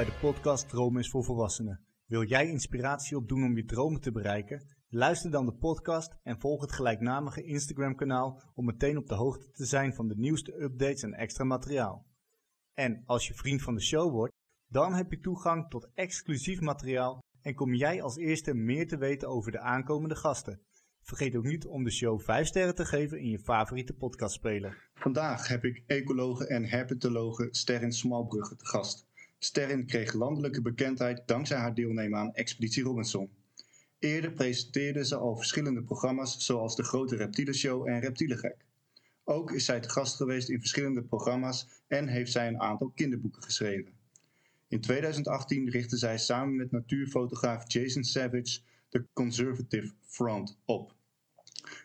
Bij de podcast Dromen is voor Volwassenen. Wil jij inspiratie opdoen om je dromen te bereiken? Luister dan de podcast en volg het gelijknamige Instagram-kanaal om meteen op de hoogte te zijn van de nieuwste updates en extra materiaal. En als je vriend van de show wordt, dan heb je toegang tot exclusief materiaal en kom jij als eerste meer te weten over de aankomende gasten. Vergeet ook niet om de show 5 sterren te geven in je favoriete podcastspeler. Vandaag heb ik ecologe en herpetologe Sterrin Smalbrugge te gast. Sterrin kreeg landelijke bekendheid dankzij haar deelnemen aan Expeditie Robinson. Eerder presenteerde ze al verschillende programma's zoals de Grote Reptielen Show en Reptielengek. Ook is zij te gast geweest in verschillende programma's en heeft zij een aantal kinderboeken geschreven. In 2018 richtte zij samen met natuurfotograaf Jason Savage de Conservative Front op.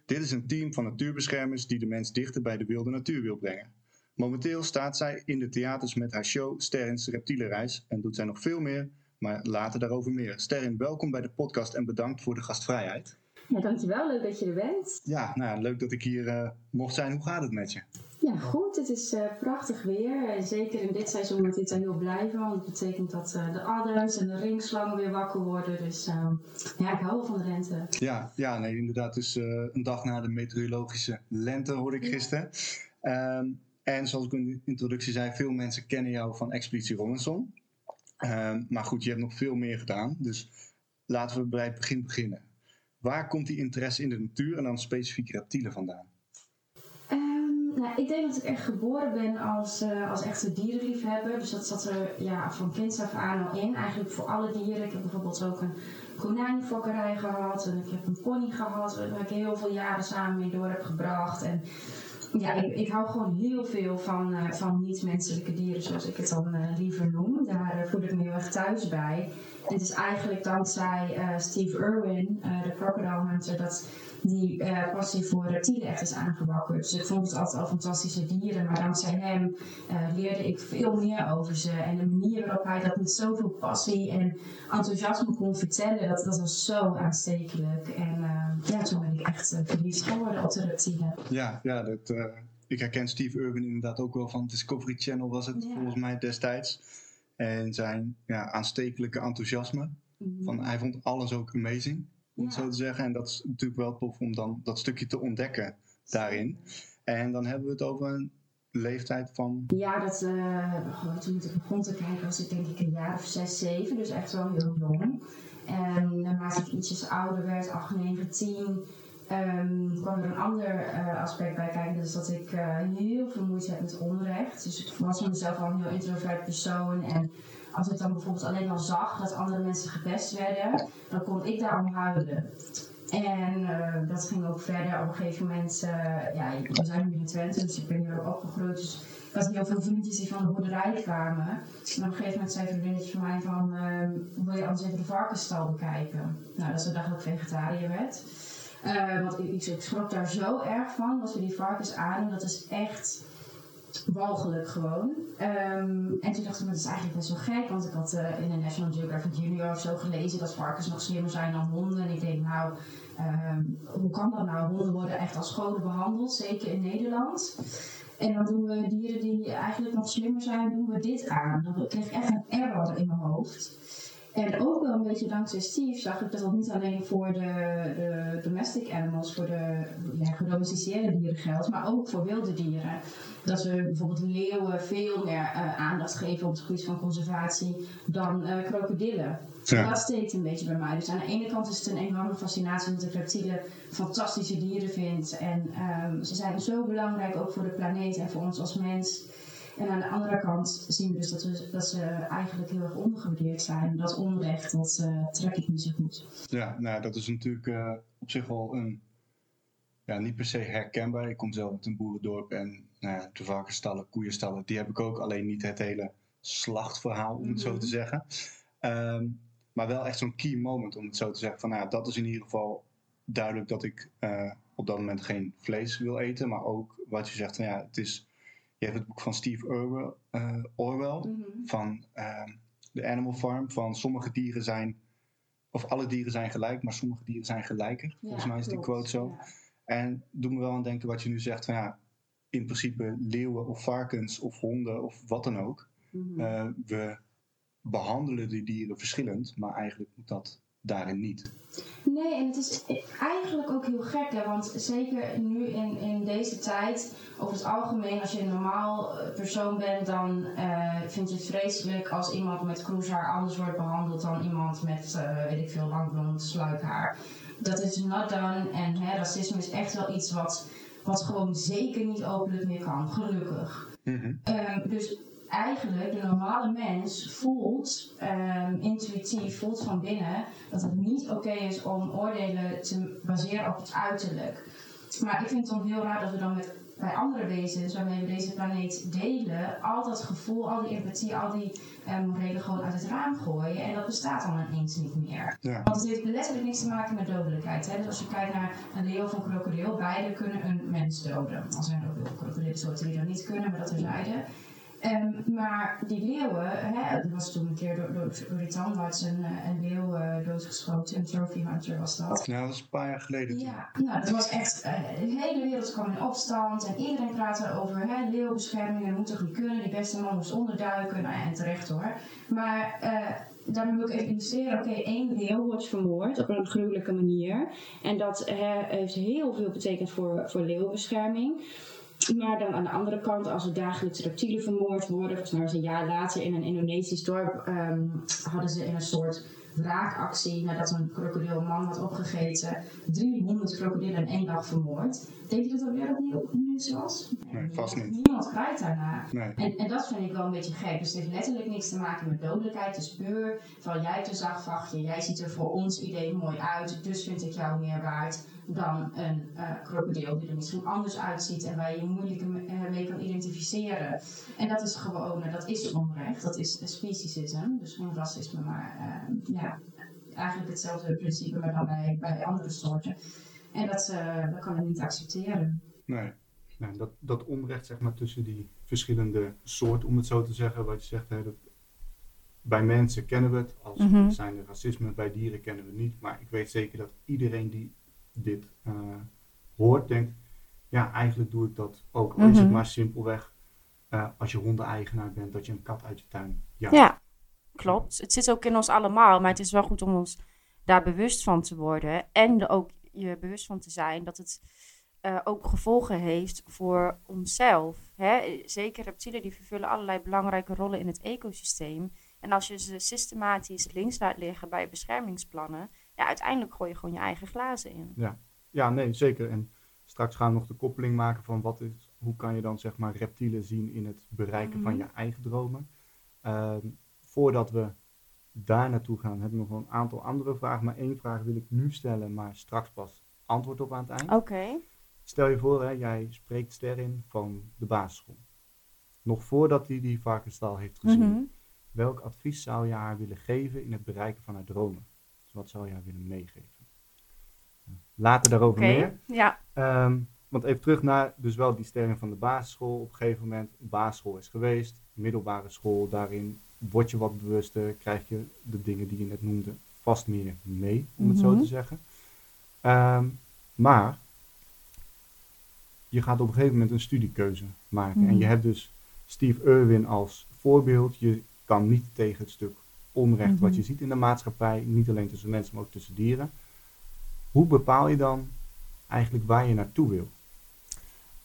Dit is een team van natuurbeschermers die de mens dichter bij de wilde natuur wil brengen. Momenteel staat zij in de theaters met haar show Sterrins Reptielenreis en doet zij nog veel meer, maar later daarover meer. Sterrin, welkom bij de podcast en bedankt voor de gastvrijheid. Ja, dankjewel. Leuk dat je er bent. Ja, nou, leuk dat ik hier uh, mocht zijn. Hoe gaat het met je? Ja, goed. Het is uh, prachtig weer. Zeker in dit seizoen moet dit heel blijven, want het betekent dat uh, de adders en de ringslangen weer wakker worden. Dus ja, ik hou wel van de lente. Ja, ja nee, inderdaad. Dus een dag na de meteorologische lente hoorde ik gisteren. Ja. Um, en zoals ik in de introductie zei, veel mensen kennen jou van Expeditie Robinson. Um, maar goed, je hebt nog veel meer gedaan. Dus laten we bij het begin beginnen. Waar komt die interesse in de natuur en dan specifiek reptielen vandaan? Um, nou, ik denk dat ik echt geboren ben als, uh, als echte dierenliefhebber. Dus dat zat er ja, van kinds af aan al in. Eigenlijk voor alle dieren. Ik heb bijvoorbeeld ook een konijnfokkerij gehad. En ik heb een pony gehad. Waar ik heel veel jaren samen mee door heb gebracht. En ja, ik, ik, hou gewoon heel veel van, uh, van niet-menselijke dieren, zoals ik het dan uh, liever noem. Daar uh, voel ik me heel erg thuis bij. En het is eigenlijk dankzij Steve Irwin, de crocodile hunter, dat die passie voor reptielen echt is aangewakkerd. Dus ik vond het altijd al fantastische dieren, maar dankzij hem leerde ik veel meer over ze. En de manier waarop hij dat met zoveel passie en enthousiasme kon vertellen, dat, dat was zo aanstekelijk. En ja, toen ben ik echt verliefd geworden op de reptielen. Ja, ja dat, ik herken Steve Irwin inderdaad ook wel van Discovery Channel was het ja. volgens mij destijds. En zijn ja, aanstekelijke enthousiasme. Mm-hmm. van, hij vond alles ook amazing, om ja. het zo te zeggen. En dat is natuurlijk wel tof om dan dat stukje te ontdekken daarin. En dan hebben we het over een leeftijd van? Ja, dat, uh, toen ik begon te kijken was ik denk ik een jaar of zes, zeven. Dus echt wel heel jong. En naarmate ik ietsjes ouder werd, 8, 9, 10, um, kwam er een ander uh, aspect bij kijken. Dus dat ik uh, heel veel moeite heb met onrecht. Dus ik was mezelf al een heel introvert persoon. En als ik dan bijvoorbeeld alleen al zag dat andere mensen gepest werden, dan kon ik daarom huilen. En uh, dat ging ook verder. Op een gegeven moment, ja, we zijn nu in Twente, dus ik ben hier ook opgegroeid. Dus ik had heel veel vriendjes die van de boerderij kwamen. En op een gegeven moment zei een vriendinnetje van mij van, uh, wil je anders even de varkensstal bekijken? Nou, dat is de dag dat ik vegetariër werd. Uh, want ik, schrok daar zo erg van, als we die varkens aan, dat is echt walgelijk gewoon. Um, en toen dacht ik, dat is eigenlijk best wel gek, want ik had uh, in de National Geographic Junior of zo gelezen dat varkens nog slimmer zijn dan honden. En ik denk, nou, um, hoe kan dat nou? Honden worden echt als goden behandeld, zeker in Nederland. En dan doen we dieren die eigenlijk nog slimmer zijn, doen we dit aan. Dan kreeg ik echt een error in mijn hoofd. En ook wel een beetje dankzij Steve zag ik dat dat niet alleen voor de, de domestic animals, voor de ja, gedomesticeerde dieren geldt, maar ook voor wilde dieren. Dat we bijvoorbeeld leeuwen veel meer uh, aandacht geven op het gebied van conservatie dan uh, krokodillen. Ja. Dat steekt een beetje bij mij. Dus aan de ene kant is het een enorme fascinatie omdat ik reptielen fantastische dieren vind. En um, ze zijn zo belangrijk ook voor de planeet en voor ons als mens. En aan de andere kant zien we dus dat, we, dat ze eigenlijk heel erg ondergewaardeerd zijn. Dat onrecht, dat uh, trek ik niet zo goed. Ja, nou dat is natuurlijk uh, op zich wel een, ja, niet per se herkenbaar. Ik kom zelf uit een boerendorp en nou ja, de varkensstallen, koeienstallen, die heb ik ook. Alleen niet het hele slachtverhaal, om het zo te zeggen. Um, maar wel echt zo'n key moment, om het zo te zeggen. Van, nou, dat is in ieder geval duidelijk dat ik uh, op dat moment geen vlees wil eten. Maar ook wat je zegt, van, ja, het is je hebt het boek van Steve Orwell, uh, Orwell mm -hmm. van uh, The Animal Farm. Van sommige dieren zijn, of alle dieren zijn gelijk, maar sommige dieren zijn gelijker. Volgens mij is die quote zo. Ja. En doe me wel aan denken wat je nu zegt van ja, in principe leeuwen of varkens of honden of wat dan ook. Mm -hmm. uh, we behandelen die dieren verschillend, maar eigenlijk moet dat daarin niet. Nee, en het is eigenlijk ook heel gek, hè, want zeker nu in, in deze tijd, over het algemeen, als je een normaal eh, persoon bent, dan uh, vind je het vreselijk als iemand met kroeshaar anders wordt behandeld dan iemand met, uh, weet ik veel, lang blond sluikhaar. Dat is not done en hè, racisme is echt wel iets wat, wat gewoon zeker niet openlijk meer kan, gelukkig. Mm dus eigenlijk de normale mens voelt, um, intuïtief voelt van binnen, dat het niet oké is om oordelen te baseren op het uiterlijk. Maar ik vind het dan heel raar dat we dan met bij andere wezens waarmee we deze planeet delen, al dat gevoel, al die empathie, al die um, morelen gewoon uit het raam gooien. En dat bestaat dan ineens niet meer. Want het heeft letterlijk niks te maken met dodelijkheid. Hè? Dus als je kijkt naar een leeuw of een krokodil, beide kunnen een mens doden. Al zijn er ook veel krokodillensoorten die dat niet kunnen, maar dat terzijde. Um, maar die leeuwen, hè, er was toen een keer door, door, door die tandarts een, eh, een leeuw uh, doodgeschoten, een trophy hunter was dat. Ja, dat is een paar jaar geleden. Ja, nou, dat was echt, uh, de hele wereld kwam in opstand en iedereen praatte over hè, leeuwbescherming, dat moet toch niet kunnen, die beste man moest onderduiken, nou en terecht hoor. Maar uh, daarmee wil ik even illustreren, oké, okay, één leeuw wordt vermoord op een gruwelijke manier en dat heeft heel veel betekend voor, voor leeuwbescherming. Maar dan aan de andere kant, als er dagelijks reptielen vermoord worden, volgens mij was een jaar later in een Indonesisch dorp, um, hadden ze in een soort wraakactie nadat een krokodil een man had opgegeten, 300 krokodillen in één dag vermoord. Denk je dat dat was? Nee, vast niet. Niemand krijgt daarna. Nee. En, en dat vind ik wel een beetje gek. Dus het heeft letterlijk niks te maken met dodelijkheid. Het is puur van jij een zacht jij ziet er voor ons idee mooi uit, dus vind ik jou meer waard dan een uh, krokodil die er misschien anders uitziet en waar je je moeilijk uh, mee kan identificeren. En dat is gewoon, uh, dat is onrecht, dat is speciesisme, dus geen racisme, maar ja, eigenlijk hetzelfde principe, maar dan bij, bij andere soorten. En dat, dat kan ik niet accepteren. Nee. Nee, dat, dat onrecht zeg maar, tussen die verschillende soorten, om het zo te zeggen, wat je zegt, hè, dat, bij mensen kennen we het, als mm zijn er racisme, bij dieren kennen we het niet. Maar ik weet zeker dat iedereen die dit uh, hoort, denkt, ja, eigenlijk doe ik dat ook. Al is het mhm. maar simpelweg uh, als je hondeneigenaar bent, dat je een kat uit je tuin jaagt. Ja, klopt. Het zit ook in ons allemaal, maar het is wel goed om ons daar bewust van te worden. En er ook je bewust van te zijn dat het uh, ook gevolgen heeft voor onszelf. Hè? Zeker reptielen die vervullen allerlei belangrijke rollen in het ecosysteem. En als je ze systematisch links laat liggen bij beschermingsplannen, ja, uiteindelijk gooi je gewoon je eigen glazen in. Ja, ja nee, zeker. En straks gaan we nog de koppeling maken van wat is, hoe kan je dan zeg maar reptielen zien in het bereiken van mhm. je eigen dromen. Ehm, voordat we daar naartoe gaan, heb ik nog wel een aantal andere vragen. Maar één vraag wil ik nu stellen, maar straks pas antwoord op aan het eind. Oké. Stel je voor, hè, jij spreekt Sterren van de basisschool. Nog voordat hij die varkensstal heeft gezien. Mhm. Welk advies zou je haar willen geven in het bereiken van haar dromen? wat zou jij willen meegeven? Later daarover meer. Ja. Ehm, want even terug naar dus wel die stelling van de basisschool. Op een gegeven moment, basisschool is geweest, middelbare school, daarin word je wat bewuster, krijg je de dingen die je net noemde vast meer mee, om het zo mhm. te zeggen. Ehm, maar je gaat op een gegeven moment een studiekeuze maken. En je mhm. hebt dus Steve Irwin als voorbeeld. Je kan niet tegen het stuk onrecht wat mhm. je ziet in de maatschappij, niet alleen tussen mensen, maar ook tussen dieren. Hoe bepaal je dan eigenlijk waar je naartoe wil?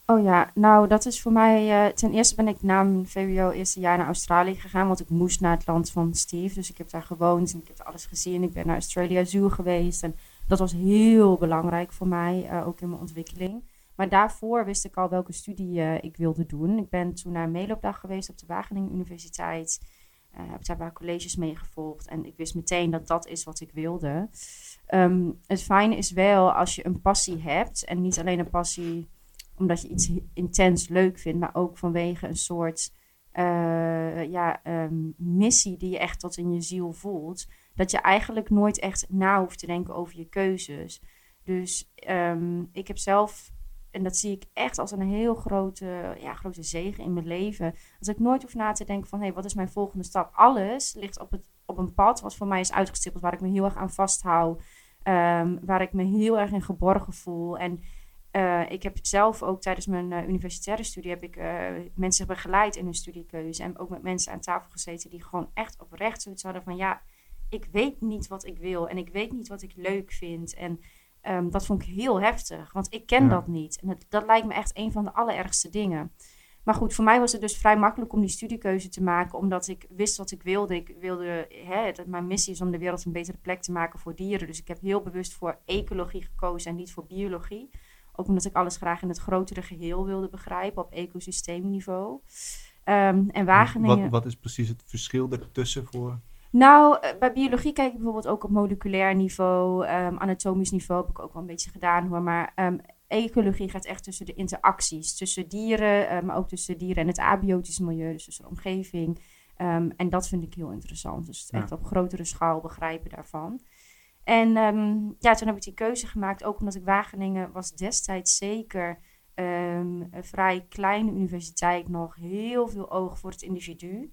Oh ja, nou dat is voor mij, uh, ten eerste ben ik na mijn VWO eerste jaar naar Australië gegaan, want ik moest naar het land van Steve. Dus ik heb daar gewoond en ik heb alles gezien. Ik ben naar Australia Zoo geweest en dat was heel belangrijk voor mij, uh, ook in mijn ontwikkeling. Maar daarvoor wist ik al welke studie uh, ik wilde doen. Ik ben toen naar een meeloopdag geweest op de Wageningen Universiteit. Uh, heb daar paar colleges mee gevolgd. En ik wist meteen dat dat is wat ik wilde. Um, het fijne is wel als je een passie hebt. En niet alleen een passie omdat je iets intens leuk vindt. Maar ook vanwege een soort uh, ja, um, missie die je echt tot in je ziel voelt. Dat je eigenlijk nooit echt na hoeft te denken over je keuzes. Dus um, ik heb zelf en dat zie ik echt als een heel grote, ja, grote zegen in mijn leven. Als ik nooit hoef na te denken van, hé, hey, wat is mijn volgende stap? Alles ligt op, het, op een pad wat voor mij is uitgestippeld, waar ik me heel erg aan vasthoud. Um, waar ik me heel erg in geborgen voel. En Eh, ik heb zelf ook tijdens mijn eh, universitaire studie heb ik eh, mensen begeleid in hun studiekeuze. En ook met mensen aan tafel gezeten die gewoon echt oprecht zoiets hadden van ja, ik weet niet wat ik wil en ik weet niet wat ik leuk vind. En ehm, dat vond ik heel heftig, want ik ken Ja. dat niet. En dat, dat lijkt me echt een van de allerergste dingen. Maar goed, voor mij was het dus vrij makkelijk om die studiekeuze te maken, omdat ik wist wat ik wilde. Ik wilde, hè, dat mijn missie is om de wereld een betere plek te maken voor dieren. Dus ik heb heel bewust voor ecologie gekozen en niet voor biologie. Ook omdat ik alles graag in het grotere geheel wilde begrijpen op ecosysteemniveau. Ehm, en Wageningen. Wat, wat is precies het verschil ertussen voor? Nou, eh, bij biologie kijk ik bijvoorbeeld ook op moleculair niveau, ehm, anatomisch niveau heb ik ook wel een beetje gedaan hoor. Maar ehm, ecologie gaat echt tussen de interacties, tussen dieren, eh, maar ook tussen dieren en het abiotisch milieu, dus tussen de omgeving. Ehm, en dat vind ik heel interessant. Dus het Ja. echt op grotere schaal begrijpen daarvan. En ja, toen heb ik die keuze gemaakt, ook omdat ik Wageningen was destijds zeker een vrij kleine universiteit nog, heel veel oog voor het individu.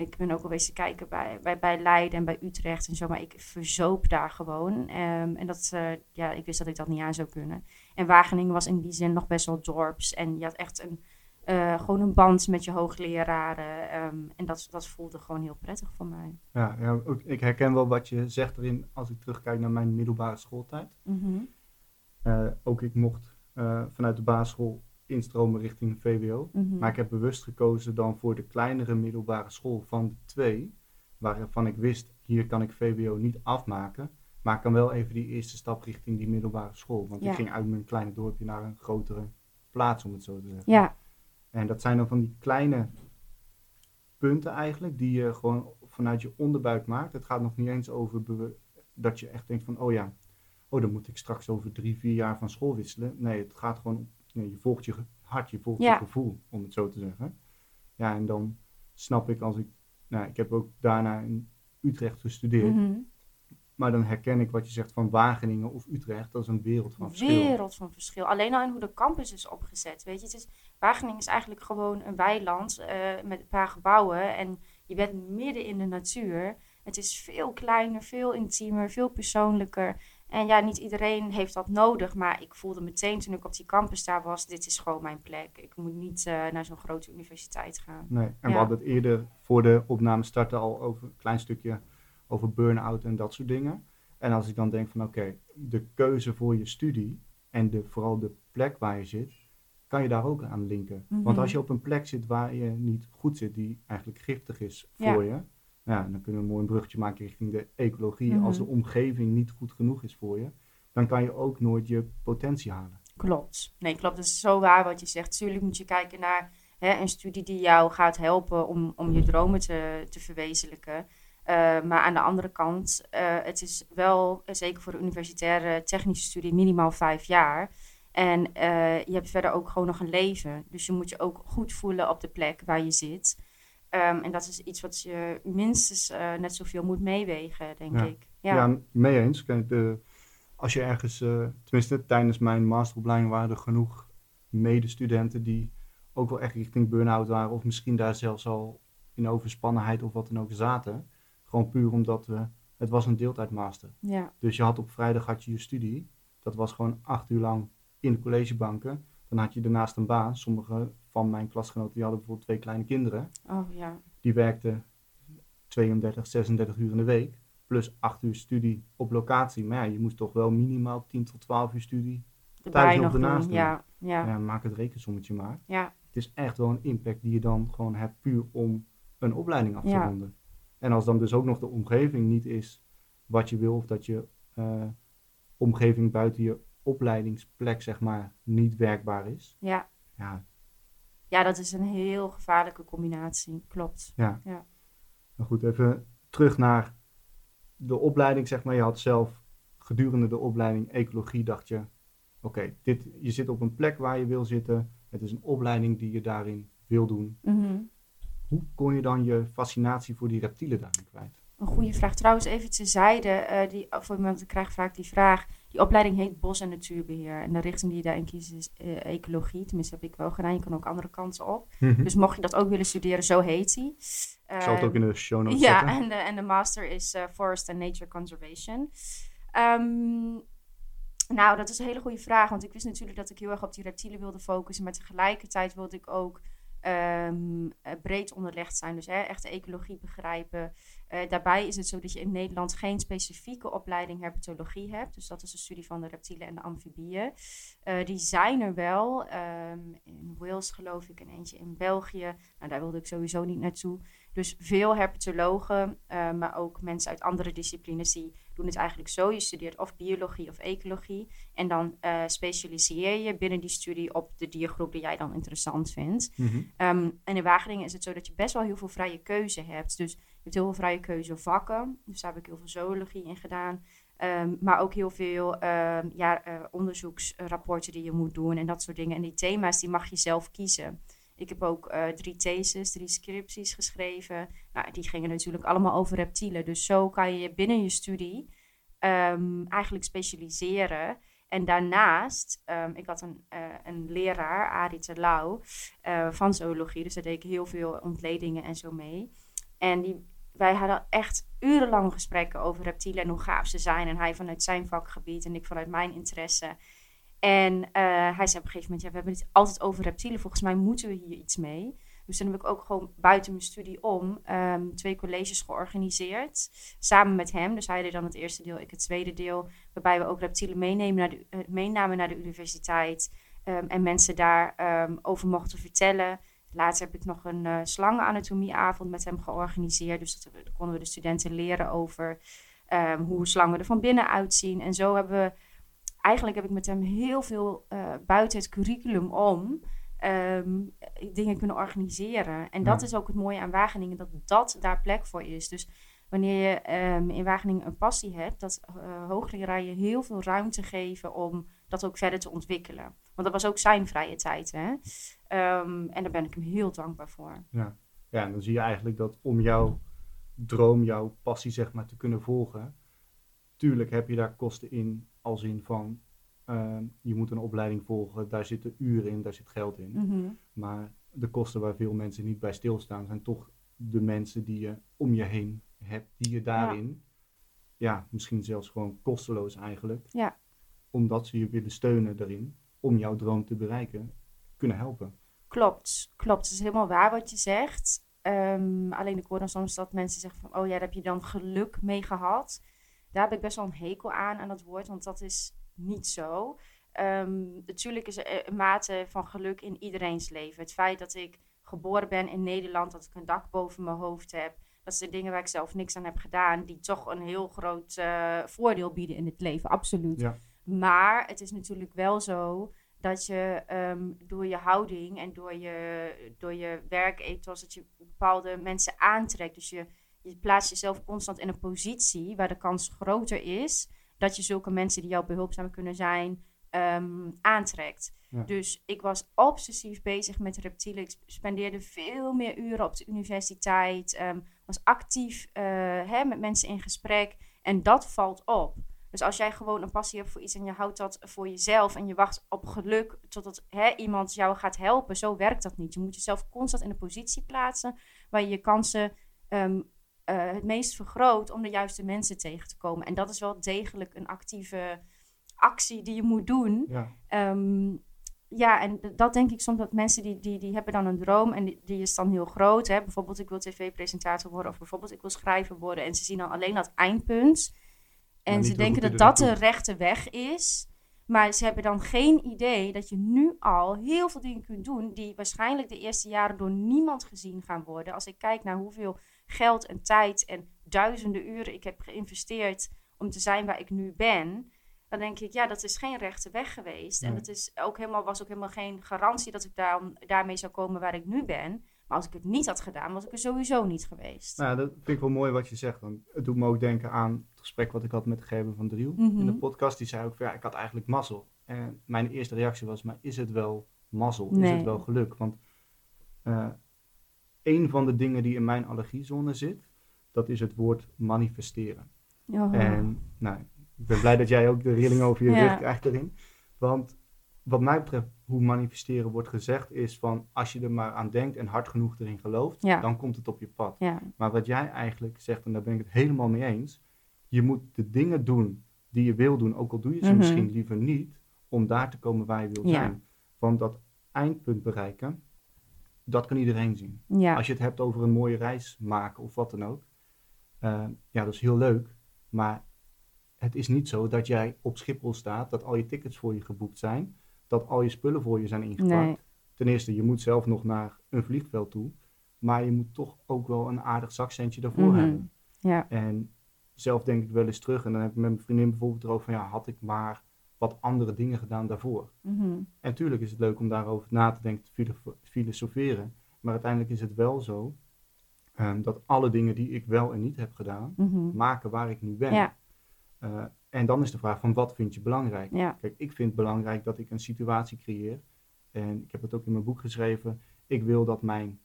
Ik ben ook al wezen kijken bij, bij, bij Leiden en bij Utrecht en zo, maar ik verzoop daar gewoon. Ehm, en dat, eh, ja, ik wist dat ik dat niet aan zou kunnen. En Wageningen was in die zin nog best wel dorps. En je had echt een, eh, gewoon een band met je hoogleraren. ehm, en dat, dat voelde gewoon heel prettig voor mij. Ja, ja ook, ik herken wel wat je zegt erin als ik terugkijk naar mijn middelbare schooltijd. Mhm. Eh, ook ik mocht vanuit de basisschool instromen richting VWO. Mhm. Maar ik heb bewust gekozen dan voor de kleinere middelbare school van de twee, waarvan ik wist, hier kan ik VWO niet afmaken. Maar ik kan wel even die eerste stap richting die middelbare school. Want Ja. ik ging uit mijn kleine dorpje naar een grotere plaats, om het zo te zeggen. Ja, En dat zijn dan van die kleine punten eigenlijk, die je gewoon vanuit je onderbuik maakt. Het gaat nog niet eens over dat je echt denkt van, oh ja, oh dan moet ik straks over drie, vier jaar van school wisselen. Nee, het gaat gewoon, je volgt je hart, je volgt Ja. je gevoel, om het zo te zeggen. Ja, en dan snap ik als ik, nou, ik heb ook daarna in Utrecht gestudeerd. mhm. Maar dan herken ik wat je zegt van Wageningen of Utrecht, dat is een wereld van verschil. wereld van verschil. Alleen al in hoe de campus is opgezet. Weet je, het is, Wageningen is eigenlijk gewoon een weiland eh, met een paar gebouwen. En je bent midden in de natuur. Het is veel kleiner, veel intiemer, veel persoonlijker. En ja, niet iedereen heeft dat nodig. Maar ik voelde meteen toen ik op die campus daar was: dit is gewoon mijn plek. Ik moet niet eh, naar zo'n grote universiteit gaan. Nee, en Ja. we hadden het eerder voor de opname starten al over een klein stukje over burn-out en dat soort dingen. En als ik dan denk van oké, de keuze voor je studie en de, vooral de plek waar je zit, kan je daar ook aan linken. Want Mhm. als je op een plek zit waar je niet goed zit, die eigenlijk giftig is Ja. voor je, ja, dan kunnen we een mooi bruggetje maken richting de ecologie. Mhm. Als de omgeving niet goed genoeg is voor je, dan kan je ook nooit je potentie halen. Klopt. Nee, klopt. Het is zo waar wat je zegt. Tuurlijk moet je kijken naar hè, een studie die jou gaat helpen om, om je dromen te, te verwezenlijken. Eh, maar aan de andere kant, eh, het is wel, zeker voor de universitaire technische studie, minimaal vijf jaar. En eh, je hebt verder ook gewoon nog een leven. Dus je moet je ook goed voelen op de plek waar je zit. Ehm, en dat is iets wat je minstens eh, net zoveel moet meewegen, denk Ja. ik. Ja, Ja. mee eens. Kijk, de, als je ergens, eh, tenminste tijdens mijn masteropleiding waren er genoeg medestudenten die ook wel echt richting burn-out waren. Of misschien daar zelfs al in overspannenheid of wat dan ook zaten. Gewoon puur omdat we, het was een deeltijdmaster. ja. Dus je had op vrijdag had je je studie. Dat was gewoon acht uur lang in de collegebanken. Dan had je daarnaast een baan. Sommige van mijn klasgenoten die hadden bijvoorbeeld twee kleine kinderen. Oh ja. Die werkten 32, 36 uur in de week. Plus 8 uur studie op locatie. Maar ja, je moest toch wel minimaal 10 tot 12 uur studie. Thuis nog ernaast doen. Ja, ja, Ja, maak het rekensommetje maar. ja. Het is echt wel een impact die je dan gewoon hebt puur om een opleiding af te Ja. ronden. En als dan dus ook nog de omgeving niet is wat je wil. Of dat je eh, omgeving buiten je opleidingsplek zeg maar niet werkbaar is. ja. Ja, Ja, dat is een heel gevaarlijke combinatie. Klopt. Ja. Ja. Maar goed, even terug naar de opleiding, zeg maar. Je had zelf gedurende de opleiding ecologie, dacht je, oké, dit je zit op een plek waar je wil zitten. Het is een opleiding die je daarin wil doen. Mhm. Hoe kon je dan je fascinatie voor die reptielen daarin kwijt? Een goede vraag. Trouwens, even terzijde. eh die, voor iemand, ik krijg vaak die vraag. Die opleiding heet Bos- en Natuurbeheer. En de richting die je daarin kiest is eh, ecologie. Tenminste, heb ik wel gedaan. Je kan ook andere kanten op. Dus mocht je dat ook willen studeren, zo heet die. Ik zal het ook in de show notes Ja, zetten. en de, en de master is eh, Forest and Nature Conservation. Ehm, Nou, dat is een hele goede vraag. Want ik wist natuurlijk dat ik heel erg op die reptielen wilde focussen. Maar tegelijkertijd wilde ik ook ehm, eh, breed onderlegd zijn. Dus hè, echt de ecologie begrijpen. Uh, daarbij is het zo dat je in Nederland geen specifieke opleiding herpetologie hebt. Dus dat is de studie van de reptielen en de amfibieën. Uh, die zijn er wel. Um, in Wales geloof ik en eentje in België. Nou, daar wilde ik sowieso niet naartoe. Dus veel herpetologen, uh, maar ook mensen uit andere disciplines, die doen het eigenlijk zo. Je studeert of biologie of ecologie. En dan uh, specialiseer je binnen die studie op de diergroep die jij dan interessant vindt. Mm -hmm. um, en in Wageningen is het zo dat je best wel heel veel vrije keuze hebt. Dus je hebt heel veel vrije keuze vakken. Dus daar heb ik heel veel zoologie in gedaan. Um, maar ook heel veel um, ja, uh, onderzoeksrapporten die je moet doen en dat soort dingen. En die thema's die mag je zelf kiezen. Ik heb ook uh, drie theses, drie scripties geschreven. Nou, die gingen natuurlijk allemaal over reptielen. Dus zo kan je binnen je studie um, eigenlijk specialiseren. En daarnaast, um, ik had een, uh, een leraar, Arie Terlouw, uh, van zoologie. Dus daar deed ik heel veel ontledingen en zo mee. En die, wij hadden echt urenlang gesprekken over reptielen en hoe gaaf ze zijn. En hij vanuit zijn vakgebied en ik vanuit mijn interesse. En uh, hij zei op een gegeven moment, ja, we hebben het altijd over reptielen. Volgens mij moeten we hier iets mee. Dus dan heb ik ook gewoon buiten mijn studie om um, twee colleges georganiseerd. Samen met hem. Dus hij deed dan het eerste deel, ik het tweede deel. Waarbij we ook reptielen meenemen naar de, uh, meenamen naar de universiteit. Um, en mensen daarover um, over mochten vertellen. Later heb ik nog een uh, slangenanatomieavond met hem georganiseerd. Dus dat, dat konden we de studenten leren over hoe slangen er van binnen uitzien. En zo hebben we eigenlijk heb ik met hem heel veel uh, buiten het curriculum om um, dingen kunnen organiseren. En dat ja. is ook het mooie aan Wageningen, dat dat daar plek voor is. Dus wanneer je um, in Wageningen een passie hebt, dat uh, hoogleraar je heel veel ruimte geven om dat ook verder te ontwikkelen. Want dat was ook zijn vrije tijd. Hè? Um, en daar ben ik hem heel dankbaar voor. Ja. ja, en dan zie je eigenlijk dat om jouw droom, jouw passie zeg maar te kunnen volgen, tuurlijk heb je daar kosten in als in van uh, je moet een opleiding volgen, daar zitten uren in, daar zit geld in. Mhm. Maar de kosten waar veel mensen niet bij stilstaan, zijn toch de mensen die je om je heen hebt, die je daarin, ja, ja misschien zelfs gewoon kosteloos eigenlijk, ja. omdat ze je willen steunen daarin, om jouw droom te bereiken, kunnen helpen. Klopt, klopt. Het is helemaal waar wat je zegt. Um, alleen ik hoor dan soms dat mensen zeggen van, oh ja, daar heb je dan geluk mee gehad daar heb ik best wel een hekel aan, aan dat woord, want dat is niet zo. Um, natuurlijk is er een mate van geluk in iedereen's leven. Het feit dat ik geboren ben in Nederland, dat ik een dak boven mijn hoofd heb, dat zijn dingen waar ik zelf niks aan heb gedaan, die toch een heel groot uh, voordeel bieden in het leven, absoluut. Ja. Maar het is natuurlijk wel zo dat je um, door je houding en door je, door je werkethos, dat je bepaalde mensen aantrekt. Dus je, je plaatst jezelf constant in een positie waar de kans groter is dat je zulke mensen die jou behulpzaam kunnen zijn, um, aantrekt. Ja. Dus ik was obsessief bezig met reptielen. Ik spendeerde veel meer uren op de universiteit. Um, was actief uh, hè, met mensen in gesprek. En dat valt op. Dus als jij gewoon een passie hebt voor iets en je houdt dat voor jezelf en je wacht op geluk totdat hè, iemand jou gaat helpen, zo werkt dat niet. Je moet jezelf constant in een positie plaatsen waar je je kansen um, uh, het meest vergroot om de juiste mensen tegen te komen. En dat is wel degelijk een actieve actie die je moet doen. Ja, um, ja en dat denk ik soms dat mensen die, die, die hebben dan een droom en die, die is dan heel groot. Hè? Bijvoorbeeld ik wil tv-presentator worden of bijvoorbeeld ik wil schrijver worden. En ze zien dan alleen dat eindpunt. En ze denken dat dat de rechte weg is. Maar ze hebben dan geen idee dat je nu al heel veel dingen kunt doen die waarschijnlijk de eerste jaren door niemand gezien gaan worden. Als ik kijk naar hoeveel geld en tijd en duizenden uren ik heb geïnvesteerd om te zijn waar ik nu ben, dan denk ik, ja, dat is geen rechte weg geweest. Nee. En dat is ook helemaal, was ook helemaal geen garantie dat ik daar, daarmee zou komen waar ik nu ben. Maar als ik het niet had gedaan, was ik er sowieso niet geweest. Nou, dat vind ik wel mooi wat je zegt. Want het doet me ook denken aan het gesprek wat ik had met Gerben van Driel Mhm. in de podcast. Die zei ook, ja, ik had eigenlijk mazzel. En mijn eerste reactie was, maar is het wel mazzel? Is het wel geluk? Want eh, een van de dingen die in mijn allergiezone zit, dat is het woord manifesteren. Oh. En nou, ik ben blij dat jij ook de rilling over je Ja. rug krijgt erin. Want wat mij betreft, hoe manifesteren wordt gezegd, is van als je er maar aan denkt en hard genoeg erin gelooft, Ja. dan komt het op je pad. Ja, Maar wat jij eigenlijk zegt, en daar ben ik het helemaal mee eens, je moet de dingen doen die je wil doen, ook al doe je ze Mhm. misschien liever niet, om daar te komen waar je wilt Ja. zijn. Want dat eindpunt bereiken, dat kan iedereen zien. Ja. Als je het hebt over een mooie reis maken of wat dan ook, eh, ja, dat is heel leuk. Maar het is niet zo dat jij op Schiphol staat, dat al je tickets voor je geboekt zijn, dat al je spullen voor je zijn ingepakt. Nee. Ten eerste, je moet zelf nog naar een vliegveld toe, maar je moet toch ook wel een aardig zakcentje daarvoor Mhm. hebben. Ja. En zelf denk ik wel eens terug, en dan heb ik met mijn vriendin bijvoorbeeld erover van, ja, had ik maar wat andere dingen gedaan daarvoor. Mhm. En tuurlijk is het leuk om daarover na te denken, te filo- filosoferen. Maar uiteindelijk is het wel zo ehm, dat alle dingen die ik wel en niet heb gedaan, Mhm. maken waar ik nu ben. Ja. Eh, en dan is de vraag van wat vind je belangrijk? Ja. Kijk, ik vind het belangrijk dat ik een situatie creëer. En ik heb het ook in mijn boek geschreven. Ik wil dat mijn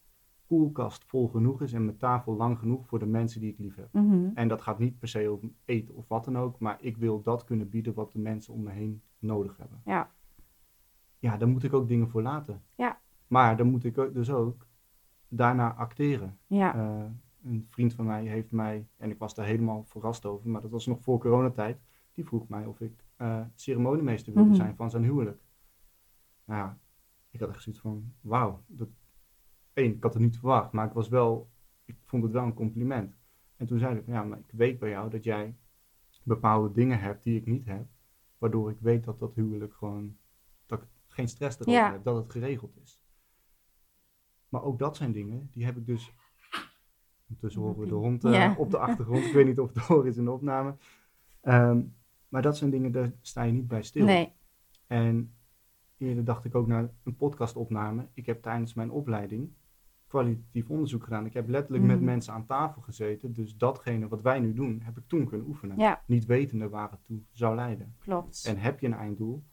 koelkast vol genoeg is en mijn tafel lang genoeg voor de mensen die ik lief heb. Mhm. En dat gaat niet per se over eten of wat dan ook, maar ik wil dat kunnen bieden wat de mensen om me heen nodig hebben. Ja. Ja, daar moet ik ook dingen voor laten. Ja. Maar dan moet ik dus ook daarna acteren. Ja. Eh, een vriend van mij heeft mij, en ik was daar helemaal verrast over, maar dat was nog voor coronatijd, die vroeg mij of ik eh, ceremoniemeester wilde Mhm. zijn van zijn huwelijk. Nou ja, ik had echt zoiets van, wauw. Dat, één, ik had het niet verwacht, maar ik was wel, ik vond het wel een compliment. En toen zei ik, ja, maar ik weet bij jou dat jij bepaalde dingen hebt die ik niet heb, waardoor ik weet dat dat huwelijk gewoon, dat ik geen stress erover Ja. heb, dat het geregeld is. Maar ook dat zijn dingen, die heb ik dus, ondertussen horen we de hond eh, Ja. op de achtergrond, ik weet niet of het hoor is in de opname. Ehm, maar dat zijn dingen, daar sta je niet bij stil. Nee. En eerder dacht ik ook naar een podcastopname. Ik heb tijdens mijn opleiding kwalitatief onderzoek gedaan. Ik heb letterlijk met Mhm. mensen aan tafel gezeten. Dus datgene wat wij nu doen, heb ik toen kunnen oefenen. Ja. Niet wetende waar het toe zou leiden. Klopt. En heb je een einddoel,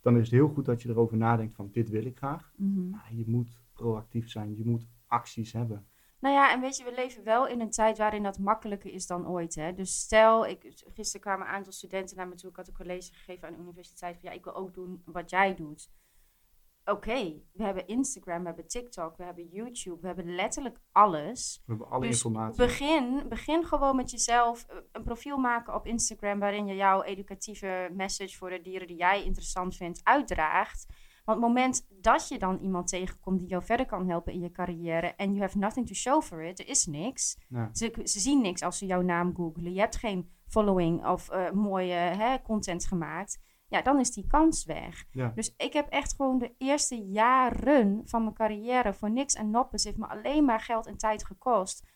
dan is het heel goed dat je erover nadenkt van dit wil ik graag. Mhm. Maar je moet proactief zijn, je moet acties hebben. Nou ja, en weet je, we leven wel in een tijd waarin dat makkelijker is dan ooit. Hè? Dus stel, ik, gisteren kwamen een aantal studenten naar me toe. Ik had een college gegeven aan de universiteit. Van, ja, ik wil ook doen wat jij doet. Oké, we hebben Instagram, we hebben TikTok, we hebben YouTube. We hebben letterlijk alles. We hebben alle Dus informatie. Begin, begin gewoon met jezelf eh, een profiel maken op Instagram waarin je jouw educatieve message voor de dieren die jij interessant vindt uitdraagt. Want het moment dat je dan iemand tegenkomt die jou verder kan helpen in je carrière en you have nothing to show for it, er is niks. Ja. Ze, ze zien niks als ze jouw naam googlen. Je hebt geen following of eh, mooie hè, content gemaakt. Ja, dan is die kans weg. Ja. Dus ik heb echt gewoon de eerste jaren van mijn carrière voor niks en noppes. heeft me alleen maar geld en tijd gekost.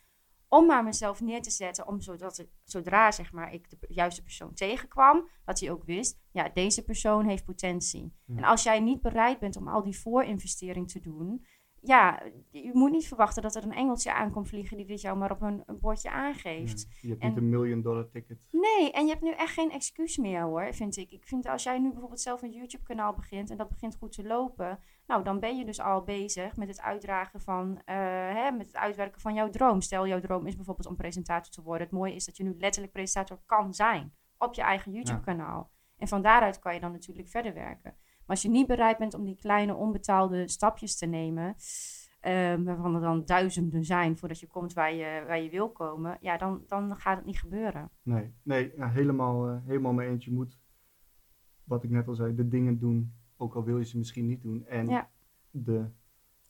Om maar mezelf neer te zetten. Om zodat zodra zeg maar, ik de juiste persoon tegenkwam. Dat hij ook wist. Ja, deze persoon heeft potentie. Ja. En als jij niet bereid bent om al die voorinvestering te doen. Ja, je moet niet verwachten dat er een engeltje aankomt vliegen. die dit jou maar op een, een bordje aangeeft. Ja. Je hebt En- niet een miljoen dollar ticket. Nee, en je hebt nu echt geen excuus meer hoor, vind ik. Ik vind als jij nu bijvoorbeeld zelf een YouTube-kanaal begint en dat begint goed te lopen, nou dan ben je dus al bezig met het uitdragen van, eh, hè, met het uitwerken van jouw droom. Stel, jouw droom is bijvoorbeeld om presentator te worden. Het mooie is dat je nu letterlijk presentator kan zijn op je eigen YouTube-kanaal. En van daaruit kan je dan natuurlijk verder werken. Als je niet bereid bent om die kleine onbetaalde stapjes te nemen, ehm, waarvan er dan duizenden zijn voordat je komt waar je, waar je wil komen, ja, dan, dan gaat het niet gebeuren. Nee, nee ja, helemaal, eh, helemaal mee eens. Je moet, wat ik net al zei, de dingen doen, ook al wil je ze misschien niet doen. En Ja. de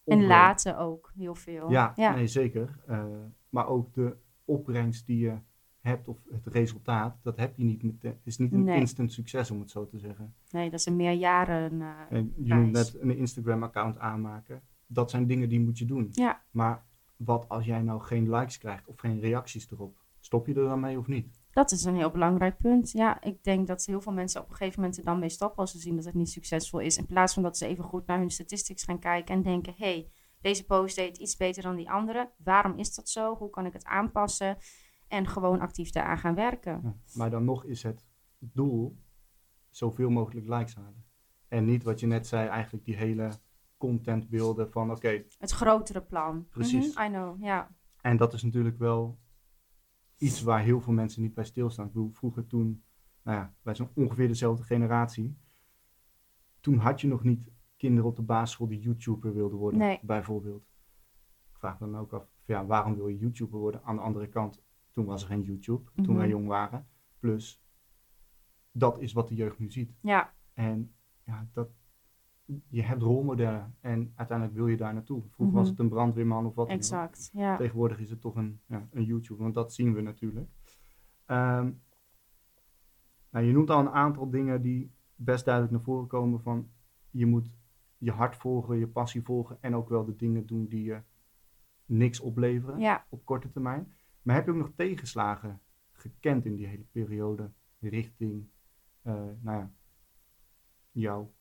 En laten ook heel veel. Ja, ja. nee, zeker. Eh, maar ook de opbrengst die je hebt, of het resultaat, dat heb je niet met, is niet een Nee. instant succes, om het zo te zeggen. Nee, dat is een meerjaren. eh En je noemt net een Instagram-account aanmaken. Dat zijn dingen die moet je doen. Ja. Maar wat als jij nou geen likes krijgt of geen reacties erop? Stop je er dan mee of niet? dat is een heel belangrijk punt. Ja, ik denk dat heel veel mensen op een gegeven moment er dan mee stoppen als ze zien dat het niet succesvol is. In plaats van dat ze even goed naar hun statistics gaan kijken en denken: hé, hey, deze post deed iets beter dan die andere. Waarom is dat zo? Hoe kan ik het aanpassen? En gewoon actief daaraan gaan werken. Ja. Maar dan nog is het doel zoveel mogelijk likes halen. En niet wat je net zei, eigenlijk die hele contentbeelden van oké, Het grotere plan. Precies. Mhm, I know, ja. En dat is natuurlijk wel iets waar heel veel mensen niet bij stilstaan. Ik bedoel, vroeger toen, nou ja, wij zijn ongeveer dezelfde generatie. Toen had je nog niet kinderen op de basisschool die YouTuber wilden worden, Nee. bijvoorbeeld. Ik vraag me dan ook af, ja, waarom wil je YouTuber worden? Aan de andere kant, toen was er geen YouTube, toen Mhm. wij jong waren. Plus, dat is wat de jeugd nu ziet. Ja, En ja, dat, je hebt rolmodellen en uiteindelijk wil je daar naartoe. Vroeger was Mhm. het een brandweerman of wat dan ook. exact. Ja. Tegenwoordig is het toch een, ja, een YouTube, want dat zien we natuurlijk. Ehm, nou, je noemt al een aantal dingen die best duidelijk naar voren komen van je moet je hart volgen, je passie volgen en ook wel de dingen doen die je niks opleveren ja. op korte termijn. Maar heb je ook nog tegenslagen gekend in die hele periode richting eh, nou jouw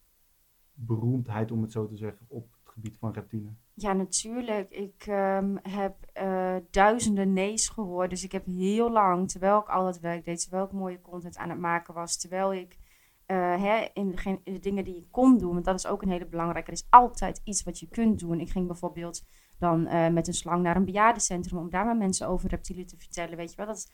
beroemdheid, om het zo te zeggen, op het gebied van reptiele? Ja, natuurlijk. Ik ehm, heb eh, duizenden nee's gehoord. Dus ik heb heel lang, terwijl ik al dat werk deed, terwijl ik mooie content aan het maken was, terwijl ik eh, hè, in, de, de dingen die ik kon doen, want dat is ook een hele belangrijke. Er is altijd iets wat je kunt doen. Ik ging bijvoorbeeld dan eh, met een slang naar een bejaardencentrum om daar maar mensen over reptielen te vertellen. Weet je wel, dat is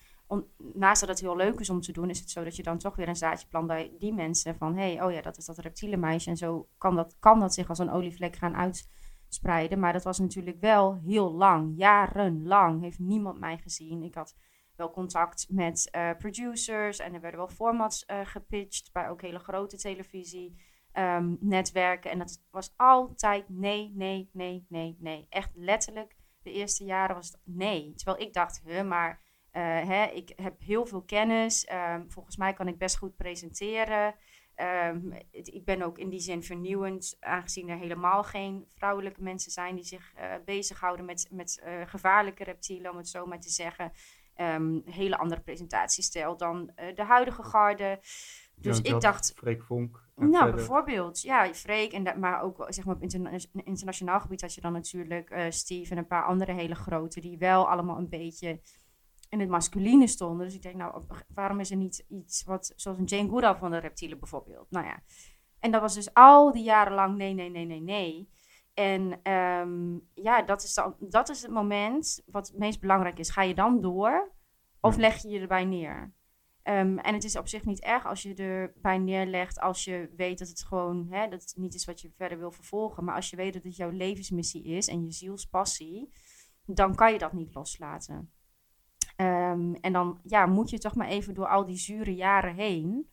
naast dat het heel leuk is om te doen, is het zo dat je dan toch weer een zaadje plant bij die mensen van, hé, hey, oh ja, dat is dat reptiele meisje. En zo kan dat, kan dat zich als een olievlek gaan uitspreiden. Maar dat was natuurlijk wel heel lang, jarenlang, heeft niemand mij gezien. Ik had wel contact met eh, producers en er werden wel formats eh, gepitcht bij ook hele grote televisie. Ehm, netwerken en dat was altijd nee, nee, nee, nee, nee. Echt letterlijk, de eerste jaren was het nee. Terwijl ik dacht, huh, maar eh, hè, ik heb heel veel kennis. ehm, volgens mij kan ik best goed presenteren. Ehm, ik ben ook in die zin vernieuwend, aangezien er helemaal geen vrouwelijke mensen zijn die zich eh, bezighouden met, met eh, gevaarlijke reptielen, om het zo maar te zeggen. Ehm, hele andere presentatiestijl dan de huidige garde. Dus ik dacht, Freek Vonk. nou, verder- bijvoorbeeld, ja, Freek, en dat, maar ook zeg maar, op interna- internationaal gebied had je dan natuurlijk eh, Steve en een paar andere hele grote, die wel allemaal een beetje in het masculine stonden. Dus ik denk, nou, waarom is er niet iets wat, zoals een Jane Goodall van de reptielen bijvoorbeeld? Nou ja, en dat was dus al die jaren lang nee, nee, nee, nee, nee. En ehm, ja, dat is, dan, dat is het moment wat het meest belangrijk is. Ga je dan door of leg je je erbij neer? Ehm, en het is op zich niet erg als je erbij neerlegt, als je weet dat het gewoon hè, dat het niet is wat je verder wil vervolgen. Maar als je weet dat het jouw levensmissie is en je zielspassie, dan kan je dat niet loslaten. Ehm, en dan ja, moet je toch maar even door al die zure jaren heen.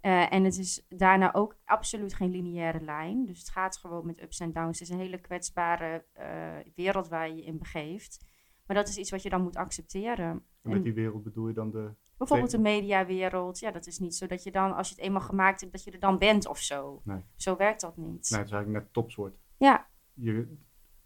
Eh, en het is daarna ook absoluut geen lineaire lijn. Dus het gaat gewoon met ups en downs. Het is een hele kwetsbare eh, wereld waar je je in begeeft. Maar dat is iets wat je dan moet accepteren. En En- met die wereld bedoel je dan de... Bijvoorbeeld de mediawereld. Ja, dat is niet zo dat je dan, als je het eenmaal gemaakt hebt, dat je er dan bent of zo. Nee. Zo werkt dat niet. Nee, het is eigenlijk net topsoort. Ja, Je